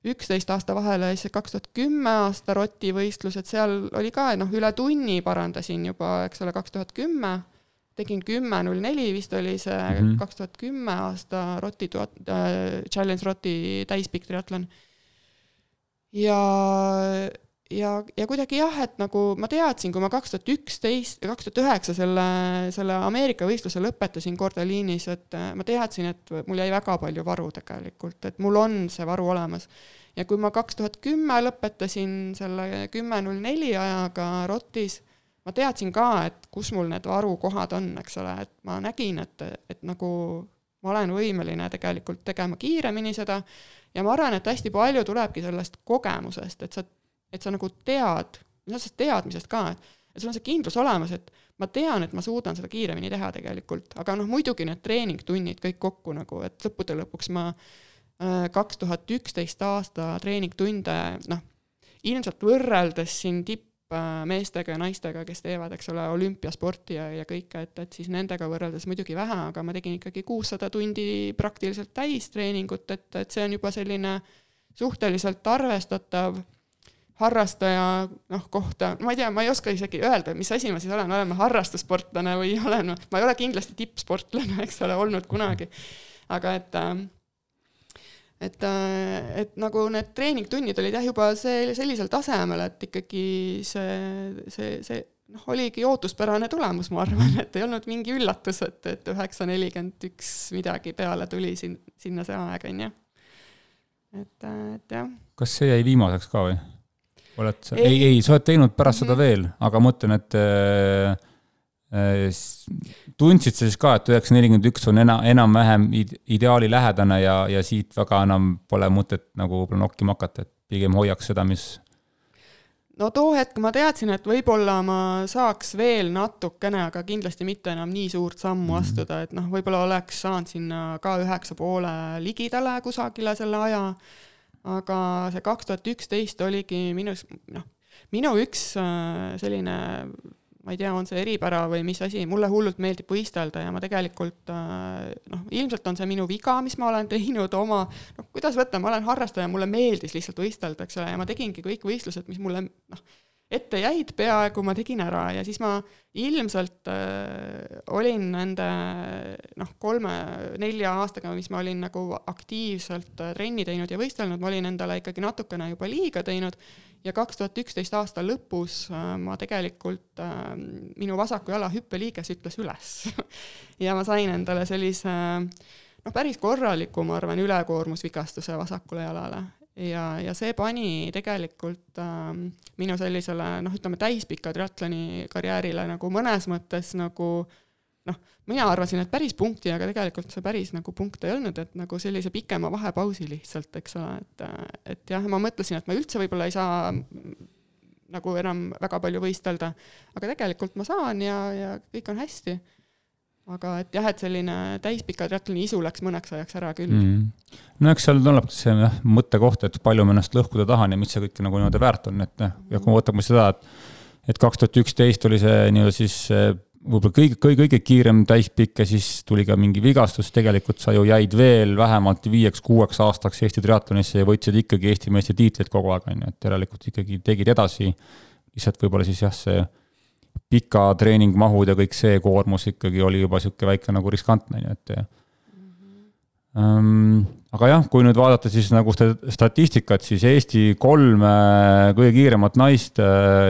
üksteist aasta vahele siis kaks tuhat kümme aasta rotivõistlused, seal oli ka noh, üle tunni parandasin juba, eks ole, kaks tuhat kümme, tegin kümme null neli vist oli see mhm. kaks tuhat kümme aasta roti tuhat äh,, challenge roti täispikk triatlon. ja ja, ja kuidagi jah, et nagu ma teadsin, kui ma kaks tuhat üksteist, kaks tuhat üheksa selle, selle Ameerika võistluse lõpetasin Gordelinis, et äh, ma teadsin, et mul jäi väga palju varu tegelikult, et mul on see varu olemas. ja kui ma kaks tuhat kümme lõpetasin selle kümme null neli ajaga Rotis, ma teadsin ka, et kus mul need varukohad on, eks ole, et ma nägin, et, et nagu ma olen võimeline tegelikult tegema kiiremini seda ja ma arvan, et hästi palju tulebki sellest kogemusest, et sa et sa nagu tead, noh, sellest teadmisest ka, et, sul on see kindlus olemas, et ma tean, et ma suudan seda kiiremini teha tegelikult, aga noh, muidugi need treeningtunnid kõik kokku nagu, et lõppude lõpuks ma äh, kaks tuhat üksteist aasta treeningtunde, noh, ilmselt võrreldes siin tippmeestega ja naistega, kes teevad, eks ole, olümpiasporti ja, ja kõike, et, et siis nendega võrreldes muidugi vähe, aga ma tegin ikkagi kuussada tundi praktiliselt täistreeningut, et, et see on juba selline suhteliselt arvestatav harrastaja noh, kohta, ma ei tea, ma ei oska isegi öelda, mis asi ma siis olen, olen ma harrastussportlane või olen ma, ma ei ole kindlasti tippsportlane, eks ole, olnud kunagi. aga et et, et nagu need treeningtunnid olid jah, juba see, sellisel tasemel, et ikkagi see, see, see noh, oligi ootuspärane tulemus, ma arvan, et ei olnud mingi üllatus, et, et üheksa nelikümmend üks midagi peale tuli siin, sinna see aeg, on ju. et, et jah. kas see jäi viimaseks ka või? Oled sa, ei, ei, sa oled teinud pärast mm -hmm. seda mhm. veel, aga ma mõtlen, et äh, äh, tundsid sa siis ka, et üheksa nelikümmend üks on ena-, enam-vähem ideaali lähedane ja, ja siit väga enam pole mõtet nagu nokkima hakata, et pigem hoiaks seda, mis no too hetk ma teadsin, et võib-olla ma saaks veel natukene, aga kindlasti mitte enam nii suurt sammu mm -hmm. astuda, et noh, võib-olla oleks saanud sinna ka üheksa poole ligidale kusagile selle aja aga see kaks tuhat üksteist oligi minu, noh, minu üks äh, selline ma ei tea, on see eripära või mis asi, mulle hullult meeldib võistelda ja ma tegelikult äh, noh, ilmselt on see minu viga, mis ma olen teinud oma, noh, kuidas võtta, ma olen harrastaja, mulle meeldis lihtsalt võistelda, eks ole, ja ma tegingi kõik võistlused, mis mulle noh, ette jäid peaaegu, ma tegin ära ja siis ma ilmselt äh, olin nende noh, kolme-nelja aastaga, mis ma olin nagu aktiivselt äh, trenni teinud ja võistelnud, ma olin endale ikkagi natukene juba liiga teinud. Ja kaks tuhat üksteist aasta lõpus äh, ma tegelikult äh,, minu vasaku jala hüppeliiges ütles üles. Ja ma sain endale sellise noh, päris korraliku, ma arvan, ülekoormusvigastuse vasakule jalale ja, ja see pani tegelikult äh, minu sellisele noh, ütleme täispika triatloni karjäärile nagu mõnes mõttes nagu noh, mina arvasin, et päris punkti, aga tegelikult see päris nagu punkt ei olnud, et nagu sellise pikema vahepausi lihtsalt, eks ole, et, et jah, ma mõtlesin, et ma üldse võib-olla ei saa nagu enam väga palju võistelda. aga tegelikult ma saan ja, ja kõik on hästi. Aga et jah, et selline täispika triatloni isu läks mõneks ajaks ära küll. Mm.. no eks seal tuleb see jah, mõttekoht, et palju ma ennast lõhkuda tahan ja mis see kõik nagu niimoodi väärt on, et noh, ja kui me võtame seda, et et kaks tuhat üksteist oli see nii-öelda siis võib-olla kõige, kõige, kõige kiirem täispikk ja siis tuli ka mingi vigastus, tegelikult sa ju jäid veel vähemalt viieks-kuueks aastaks Eesti triatlonisse ja võitsid ikkagi Eesti meistritiitlit kogu aeg, on ju, et järelikult ikkagi tegid edasi. lihtsalt võib-olla siis jah, see pika treeningmahud ja kõik see koormus ikkagi oli juba niisugune väike nagu riskantne, ju, et mm. -hmm aga jah, kui nüüd vaadata siis nagu statistikat, siis Eesti kolm kõige kiiremat naist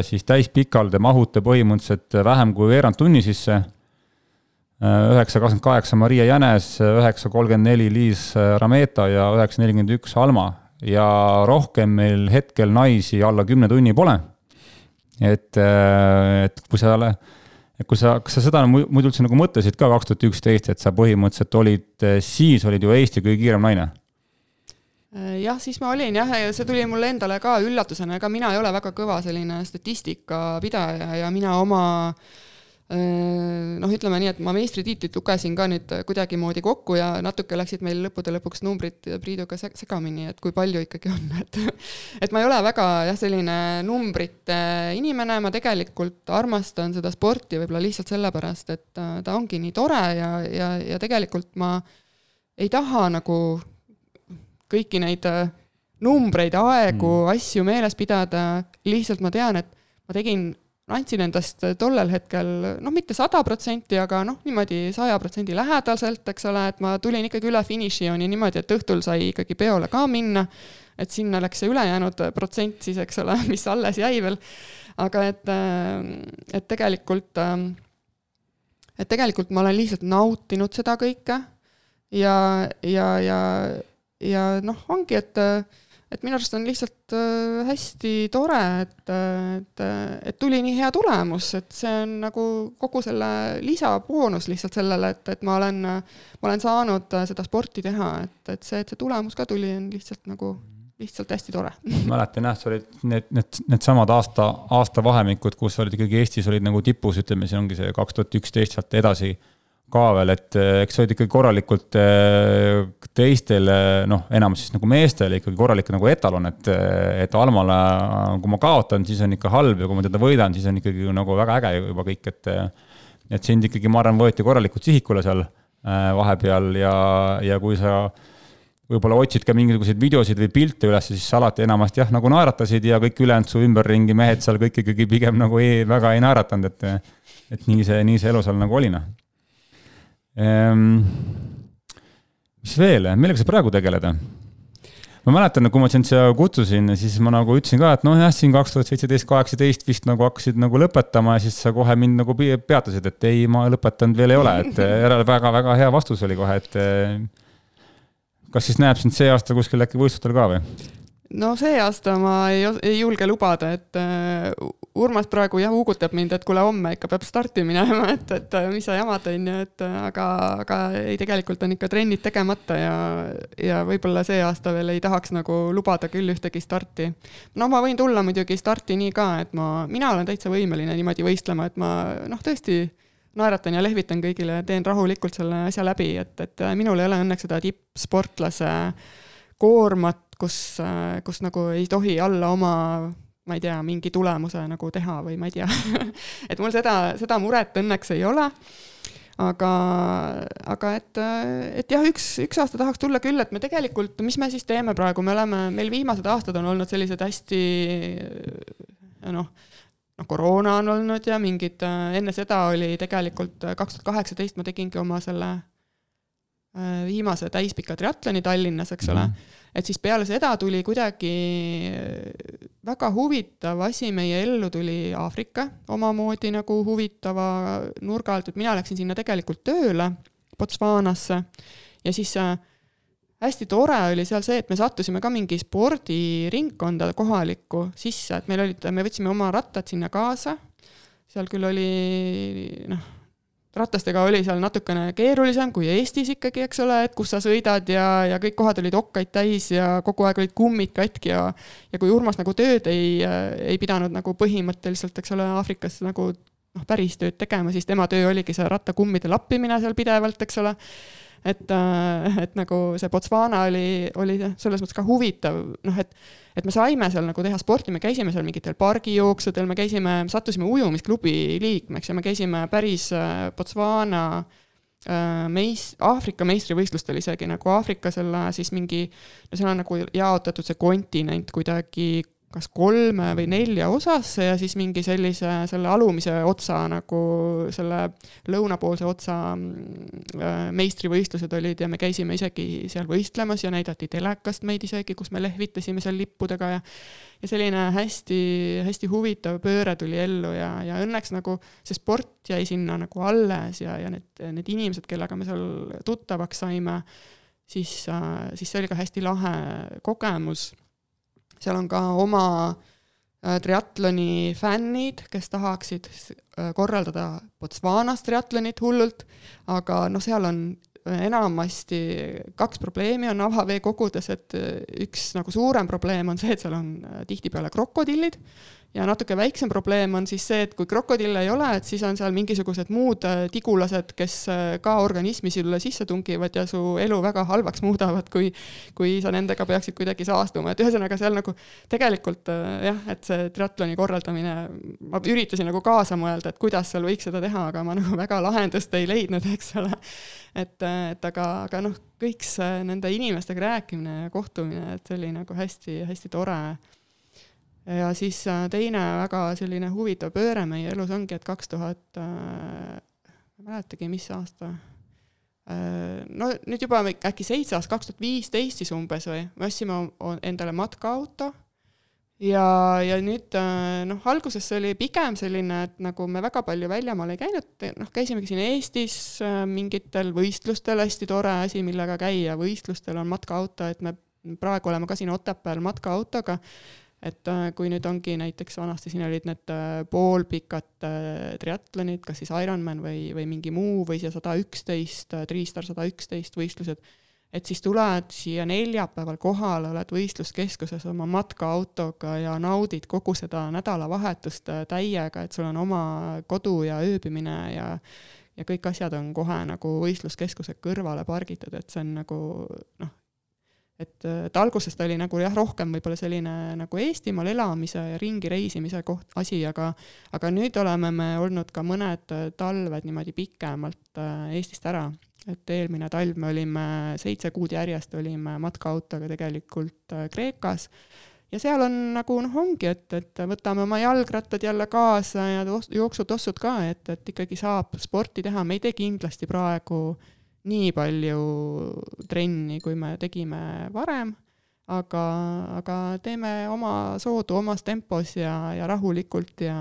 siis täispikalde mahute põhimõtteliselt vähem kui veerand tunni sisse. üheksa kakskümmend kaheksa Maria Jänes, üheksa kolmkümmend neli Liis Rameta ja üheksa nelikümmend üks Alma ja rohkem meil hetkel naisi alla kümne tunni pole. Et, et kui sa et kui sa, kas sa seda muidu üldse nagu mõtlesid ka kaks tuhat üksteist, et sa põhimõtteliselt olid, eh, siis olid ju Eesti kõige kiirem naine? Äh, jah, siis ma olin jah, ja see tuli mulle endale ka üllatusena, ega mina ei ole väga kõva selline statistikapidaja ja mina oma äh, Äh, noh, ütleme nii, et ma meistritiitlit lugesin ka nüüd kuidagimoodi kokku ja natuke läksid meil lõppude lõpuks numbrid Priiduga segamini, et kui palju ikkagi on, et et ma ei ole väga jah, selline numbrite inimene, ma tegelikult armastan seda sporti võib-olla lihtsalt sellepärast, et ta ongi nii tore ja, ja, ja tegelikult ma ei taha nagu kõiki neid numbreid, aegu mm., asju meeles pidada, lihtsalt ma tean, et ma tegin andsin endast tollel hetkel noh, mitte sada protsenti, aga noh, niimoodi saja protsendi lähedaselt, eks ole, et ma tulin ikkagi üle finišijooni niimoodi, et õhtul sai ikkagi peole ka minna, et sinna läks see ülejäänud protsent siis, eks ole, mis alles jäi veel, aga et, et tegelikult, et tegelikult ma olen lihtsalt nautinud seda kõike. Ja, ja, ja, ja noh, ongi, et et minu arust on lihtsalt äh, hästi tore, et, et, et tuli nii hea tulemus, et see on nagu kogu selle lisaboonus lihtsalt sellele, et, et ma olen, ma olen saanud seda sporti teha, et, et see, et see tulemus ka tuli, on lihtsalt nagu lihtsalt hästi tore. mäletan jah, see olid need, need, needsamad aasta, aastavahemikud, kus olid ikkagi Eestis olid nagu tipus, ütleme, see ongi see kaks tuhat üksteist sealt edasi ka veel, et eh, eks olid ikkagi korralikult eh, teistele, noh, enamus siis nagu meestele ikkagi korralik nagu etalon, et, eh, et Almale, kui ma kaotan, siis on ikka halb ja kui ma teda võidan, siis on ikkagi nagu väga äge juba kõik, et et sind ikkagi, ma arvan, võeti korralikult sihikule seal vahepeal ja, ja kui sa võib-olla otsid ka mingisuguseid videosid või pilte üles, siis alati enamasti jah, nagu naeratasid ja kõik ülejäänud su ümberringi mehed seal kõik ikkagi pigem nagu ei, väga ei naeratanud, et et nii see, nii see elu seal nagu oli, noh ehm,. mis veel, millega sa praegu tegeled? ma mäletan, kui ma sind siia kutsusin, siis ma nagu ütlesin ka, et noh, jah, siin kaks tuhat seitseteist, kaheksateist vist nagu hakkasid nagu lõpetama ja siis sa kohe mind nagu peatasid, et ei, ma lõpetanud veel ei ole, et järele väga-väga hea vastus oli kohe, et kas siis näeb sind see aasta kuskil äkki võistlustel ka või? no see aasta ma ei, ei julge lubada, et uh, Urmas praegu jah uugutab mind, et kuule, homme ikka peab starti minema, et, et mis sa jamad, on ju, et aga, aga ei, tegelikult on ikka trennid tegemata ja, ja võib-olla see aasta veel ei tahaks nagu lubada küll ühtegi starti. no ma võin tulla muidugi starti nii ka, et ma, mina olen täitsa võimeline niimoodi võistlema, et ma noh, tõesti naeratan ja lehvitan kõigile teen rahulikult selle asja läbi, et, et minul ei ole õnneks seda tippsportlase koormat, kus, kus nagu ei tohi alla oma ma ei tea, mingi tulemuse nagu teha või ma ei tea et mul seda, seda muret õnneks ei ole. aga, aga et, et jah, üks, üks aasta tahaks tulla küll, et me tegelikult, mis me siis teeme praegu, me oleme, meil viimased aastad on olnud sellised hästi noh, noh, koroona on olnud ja mingid, enne seda oli tegelikult kaks tuhat kaheksateist ma tegingi oma selle viimase täispika triatloni Tallinnas, eks ole mm. -hmm et siis peale seda tuli kuidagi väga huvitav asi meie ellu tuli Aafrika omamoodi nagu huvitava nurga alt, et mina läksin sinna tegelikult tööle Botswanasse. Ja siis äh, hästi tore oli seal see, et me sattusime ka mingi spordiringkonda kohalikku sisse, et meil olid, me võtsime oma rattad sinna kaasa, seal küll oli noh, ratastega oli seal natukene keerulisem kui Eestis ikkagi, eks ole, et kus sa sõidad ja, ja kõik kohad olid okkaid täis ja kogu aeg olid kummid katki ja ja kui Urmas nagu tööd ei, ei pidanud nagu põhimõtteliselt, eks ole, Aafrikas nagu noh, päris tööd tegema, siis tema töö oligi see rattakummide lappimine seal pidevalt, eks ole et, äh, et nagu see Botswana oli, oli selles mõttes ka huvitav, noh, et, et me saime seal nagu teha sporti, me käisime seal mingitel pargijooksudel, me käisime, sattusime ujumisklubi liikmeks ja me käisime päris äh, Botswana äh, meis-, Aafrika meistrivõistlustel isegi nagu Aafrika selle siis mingi, no seal on nagu jaotatud see kontinent kuidagi kas kolme või nelja osasse ja siis mingi sellise, selle alumise otsa nagu selle lõunapoolse otsa äh, meistrivõistlused olid ja me käisime isegi seal võistlemas ja näidati telekast meid isegi, kus me lehvitasime seal lippudega ja ja selline hästi-hästi huvitav pööre tuli ellu ja, ja õnneks nagu see sport jäi sinna nagu alles ja, ja need, need inimesed, kellega me seal tuttavaks saime, siis, äh, siis see oli ka hästi lahe kogemus seal on ka oma äh, triatloni fännid, kes tahaksid äh, korraldada Botswanas triatlonit hullult, aga noh, seal on enamasti kaks probleemi on avaveekogudes, et äh, üks nagu suurem probleem on see, et seal on tihtipeale krokodillid ja natuke väiksem probleem on siis see, et kui krokodille ei ole, et siis on seal mingisugused muud äh, tigulased, kes äh, ka organismi sulle sisse tungivad ja su elu väga halvaks muudavad, kui kui sa nendega peaksid kuidagi saastuma, et ühesõnaga seal nagu tegelikult äh, jah, et see triatloni korraldamine, ma üritasin nagu kaasa mõelda, et kuidas seal võiks seda teha, aga ma nagu väga lahendust ei leidnud, eks ole. et, et aga, aga noh, kõik see nende inimestega rääkimine ja kohtumine, et see oli nagu hästi-hästi tore ja siis äh, teine väga selline huvitav pööre meie elus ongi, et kaks tuhat, äh, ma ei mäletagi, mis aasta, äh, no nüüd juba äkki seitse aastat, kaks tuhat viisteist siis umbes või, me ostsime endale matkaauto. Ja, ja nüüd noh, alguses see oli pigem selline, et nagu me väga palju väljamaal ei käinud, noh, käisimegi siin Eestis mingitel võistlustel, hästi tore asi, millega käia, võistlustel on matkaauto, et me praegu oleme ka siin Otepääl matkaautoga et äh, kui nüüd ongi näiteks vanasti siin olid need äh, poolpikad äh, triatlonid, kas siis Ironman või, või mingi muu või see sada üksteist, Triistar sada üksteist võistlused, et siis tuled siia neljapäeval kohale, oled võistluskeskuses oma matkaautoga ja naudid kogu seda nädalavahetust täiega, et sul on oma kodu ja ööbimine ja ja kõik asjad on kohe nagu võistluskeskuse kõrvale pargitud, et see on nagu noh, et, et alguses ta oli nagu jah, rohkem võib-olla selline nagu Eestimaal elamise ja ringi reisimise koht, asi, aga aga nüüd oleme me olnud ka mõned talved niimoodi pikemalt äh, Eestist ära. et eelmine talv me olime seitse kuud järjest olime matkaautoga tegelikult äh, Kreekas ja seal on nagu noh, ongi, et, et võtame oma jalgrattad jälle kaasa ja jooksutossud ka, et, et ikkagi saab sporti teha, me ei tee kindlasti praegu äh, nii palju trenni, kui me tegime varem, aga, aga teeme oma soodu omas tempos ja, ja rahulikult ja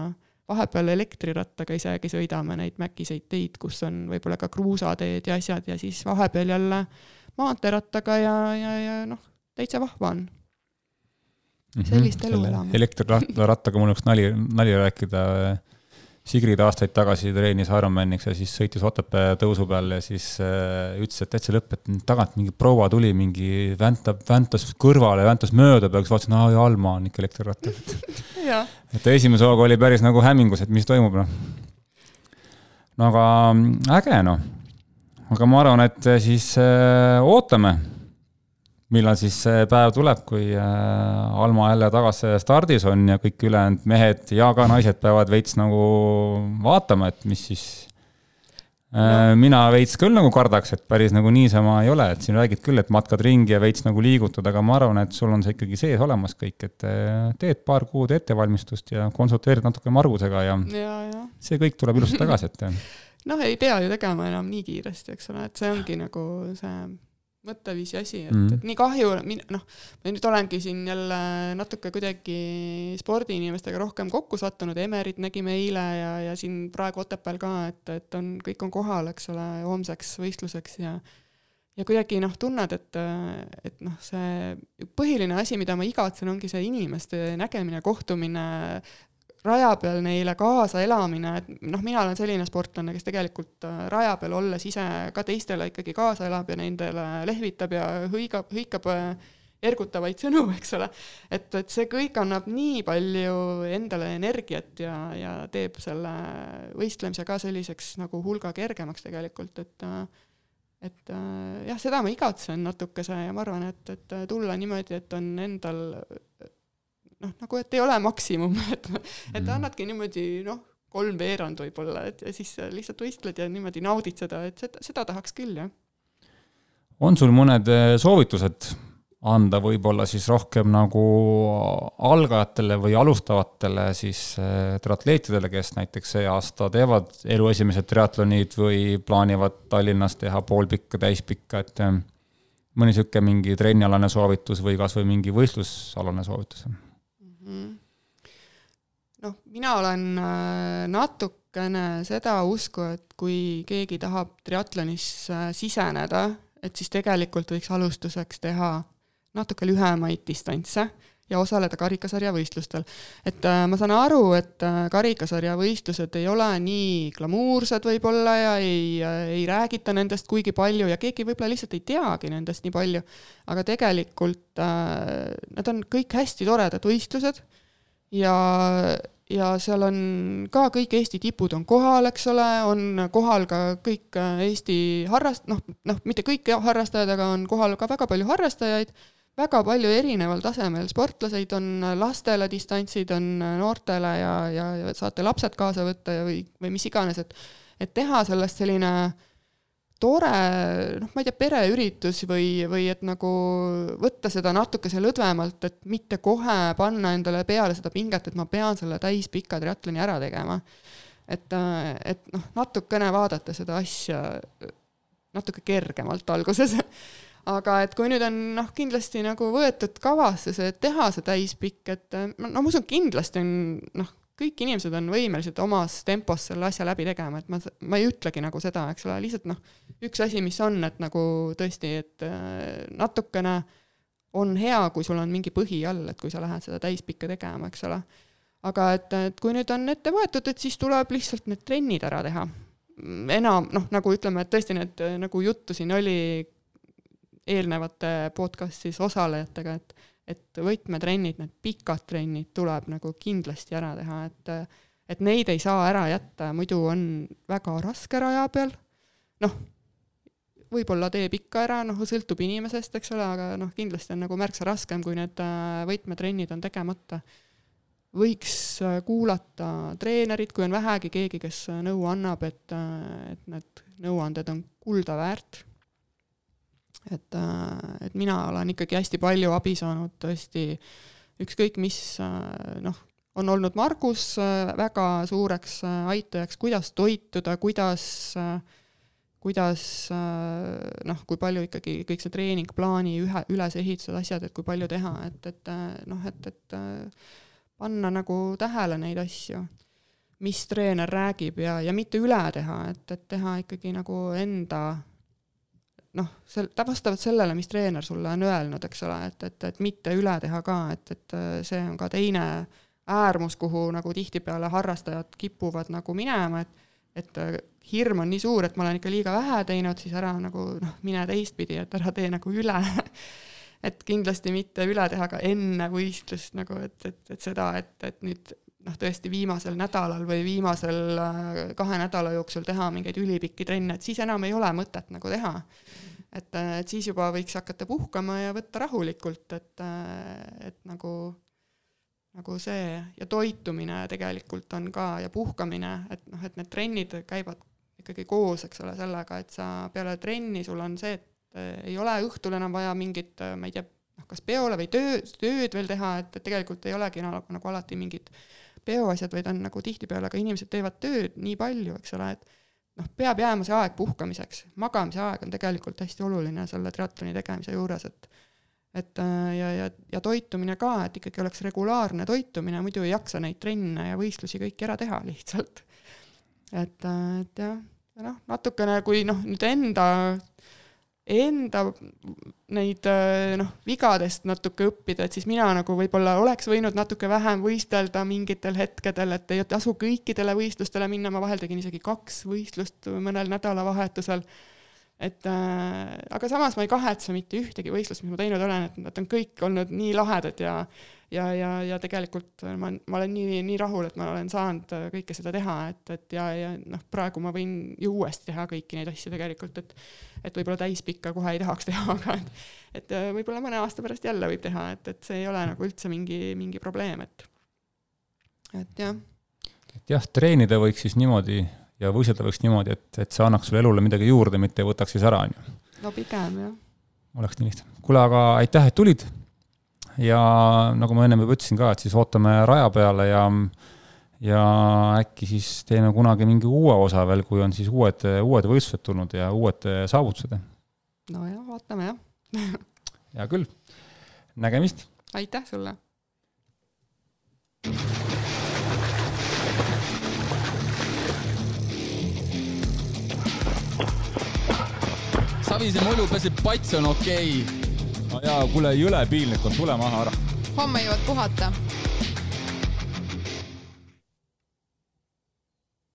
vahepeal elektrirattaga isegi sõidame neid mäkiseid teid, kus on võib-olla ka kruusateed ja asjad ja siis vahepeal jälle maanteerattaga ja, ja, ja noh, täitsa vahva on. Mhm. sellist elu elame. elektrirattaga mul oleks nali, nali rääkida Sigrid aastaid tagasi treenis Ironmaniks ja siis sõitis Otepää tõusu peal ja siis äh, ütles, et täitsa lõpp, et tagant mingi proua tuli, mingi väntab, väntas kõrvale, väntas mööda peale, siis vaatasin, aa, Alma on ikka elektrirattas et esimese hooga oli päris nagu hämmingus, et mis toimub, noh. no aga äge, noh. aga ma arvan, et siis äh, ootame millal siis see päev tuleb, kui äh, Alma jälle tagasi stardis on ja kõik ülejäänud mehed ja ka naised peavad veits nagu vaatama, et mis siis no.. Äh, mina veits küll nagu kardaks, et päris nagu niisama ei ole, et siin räägid küll, et matkad ringi ja veits nagu liigutud, aga ma arvan, et sul on see ikkagi sees olemas kõik, et äh, teed paar kuud ettevalmistust ja konsulteerid natuke Margusega ja, ja, ja. see kõik tuleb ilusti tagasi, et noh, ei pea ju tegema enam nii kiiresti, eks ole, et see ongi nagu see mõtteviisi asi, et mm., et nii kahju, noh, ma nüüd olengi siin jälle natuke kuidagi spordiinimestega rohkem kokku sattunud, Emerit nägime eile ja, ja siin praegu Otepääl ka, et, et on, kõik on kohal, eks ole, homseks võistluseks ja ja kuidagi noh, tunned, et, et noh, see põhiline asi, mida ma igatsen, ongi see inimeste nägemine, kohtumine, raja peal neile kaasa elamine, et noh, mina olen selline sportlane, kes tegelikult äh, raja peal olles ise ka teistele ikkagi kaasa elab ja nendele lehvitab ja hõigab, hõikab äh, ergutavaid sõnu, eks ole. et, et see kõik annab nii palju endale energiat ja, ja teeb selle võistlemise ka selliseks nagu hulga kergemaks tegelikult, et et jah, seda ma igatsen natukese ja ma arvan, et, et tulla niimoodi, et on endal noh, nagu et ei ole maksimum, et, et mhm. annadki niimoodi noh, kolmveerand võib-olla, et ja siis lihtsalt võistled ja niimoodi naudid seda, et seda, seda tahaks küll, jah. on sul mõned soovitused anda võib-olla siis rohkem nagu algajatele või alustavatele siis eh, triatleetidele, kes näiteks see aasta teevad elu esimesed triatlonid või plaanivad Tallinnas teha poolpikka, täispikka, et eh, mõni niisugune mingi trennialane soovitus või kas või mingi võistlusalane soovitus. Noh, mina olen äh, natukene seda usku, et kui keegi tahab triatlonis siseneda, et siis tegelikult võiks alustuseks teha natuke lühemaid distantse ja osaleda karikasarja võistlustel. et äh, ma saan aru, et äh, karikasarja võistlused ei ole nii glamuursed võib-olla ja ei äh,, ei räägita nendest kuigi palju ja keegi võib-olla lihtsalt ei teagi nendest nii palju, aga tegelikult äh, need on kõik hästi toredad võistlused ja, ja seal on ka kõik Eesti tipud on kohal, eks ole, on kohal ka kõik äh, Eesti harrast-, noh, noh, mitte kõik harrastajad, aga on kohal ka väga palju harrastajaid väga palju erineval tasemel sportlaseid on, lastele distantsid on noortele ja, ja, ja saate lapsed kaasa võtta ja või, või mis iganes, et et teha sellest selline tore, noh, ma ei tea, pereüritus või, või et nagu võtta seda natukese lõdvemalt, et mitte kohe panna endale peale seda pinget, et ma pean selle täispika triatloni ära tegema. et, et noh, natukene vaadata seda asja natuke kergemalt alguses aga et kui nüüd on noh, kindlasti nagu võetud kavasse see, teha see täispikk, et no ma usun, kindlasti on noh, kõik inimesed on võimelised omas tempos selle asja läbi tegema, et ma, ma ei ütlegi nagu seda, eks ole, lihtsalt noh, üks asi, mis on, et nagu tõesti, et äh, natukene on hea, kui sul on mingi põhi all, et kui sa lähed seda täispikka tegema, eks ole. aga et, et kui nüüd on ette võetud, et siis tuleb lihtsalt need trennid ära teha. enam noh, nagu ütleme, et tõesti need, nagu juttu siin oli, eelnevate podcast'is osalejatega, et et võtmetrennid, need pikad trennid tuleb nagu kindlasti ära teha, et et neid ei saa ära jätta, muidu on väga raske raja peal, noh, võib-olla teeb ikka ära, noh, sõltub inimesest, eks ole, aga noh, kindlasti on nagu märksa raskem, kui need äh, võtmetrennid on tegemata. võiks äh, kuulata treenerit, kui on vähegi keegi, kes nõu annab, et, äh, et need nõuanded on kulda väärt et, äh, et mina olen ikkagi hästi palju abi saanud tõesti ükskõik mis äh, noh, on olnud Margus äh, väga suureks aitajaks, kuidas toituda, kuidas kuidas noh, kui palju ikkagi kõik see treeningplaani ühe, ülesehitused, asjad, et kui palju teha, et, et noh, et, et panna nagu tähele neid asju, mis treener räägib ja, ja mitte üle teha, et, et teha ikkagi nagu enda noh, sel-, vastavalt sellele, mis treener sulle on öelnud, eks ole, et, et, et mitte üle teha ka, et, et äh, see on ka teine äärmus, kuhu nagu tihtipeale harrastajad kipuvad nagu minema, et et äh, hirm on nii suur, et ma olen ikka liiga vähe teinud, siis ära nagu noh, mine teistpidi, et ära tee nagu üle. Et kindlasti mitte üle teha ka enne võistlust nagu, et, et, et seda, et, et nüüd noh, tõesti viimasel nädalal või viimasel äh, kahe nädala jooksul teha mingeid ülipikki trenne, et siis enam ei ole mõtet nagu teha. et, äh, et siis juba võiks hakata puhkama ja võtta rahulikult, et, äh, et nagu, nagu see ja toitumine tegelikult on ka ja puhkamine, et noh, et need trennid käivad ikkagi koos, eks ole, sellega, et sa peale trenni, sul on see, et ei ole õhtul enam vaja mingit, ma ei tea, noh, kas peole või töö, tööd veel teha, et, et tegelikult ei olegi nagu, nagu alati mingit peoasjad, vaid on nagu tihtipeale ka inimesed teevad tööd nii palju, eks ole, et noh, peab jääma see aeg puhkamiseks, magamise aeg on tegelikult hästi oluline selle triatloni tegemise juures, et et äh, ja, ja, ja toitumine ka, et ikkagi oleks regulaarne toitumine, muidu ei jaksa neid trenne ja võistlusi kõiki ära teha lihtsalt. et, äh, et jah, noh, natukene, kui noh, nüüd enda enda neid noh, vigadest natuke õppida, et siis mina nagu võib-olla oleks võinud natuke vähem võistelda mingitel hetkedel, et ei tasu kõikidele võistlustele minna, ma vahel tegin isegi kaks võistlust mõnel nädalavahetusel. Et äh, aga samas ma ei kahetse mitte ühtegi võistlust, mis ma teinud olen, et nad on kõik olnud nii lahedad ja ja, ja, ja tegelikult ma, ma olen nii, nii rahul, et ma olen saanud kõike seda teha, et, et ja, ja noh, praegu ma võin ju uuesti teha kõiki neid asju tegelikult, et et võib-olla täispikka kohe ei tahaks teha, aga et et äh, võib-olla mõne aasta pärast jälle võib teha, et, et see ei ole nagu üldse mingi, mingi probleem, et et jah. et jah, treenida võiks siis niimoodi ja võistelda võiks niimoodi, et, et see annaks sulle elule midagi juurde, mitte ei võtaks siis ära, on ju. no pigem, jah. oleks nii lihtne. kuule, aga aitäh, et tulid. Ja nagu ma ennem juba ütlesin ka, et siis ootame raja peale ja ja äkki siis teeme kunagi mingi uue osa veel, kui on siis uued, uued võistlused tulnud ja uued saavutused. nojah, vaatame jah hea küll, nägemist! aitäh sulle! Savise mulju peseb, pats on okei okay.. No jaa, kuule, jõle piinlik on, tule maha ära. homme jõuad puhata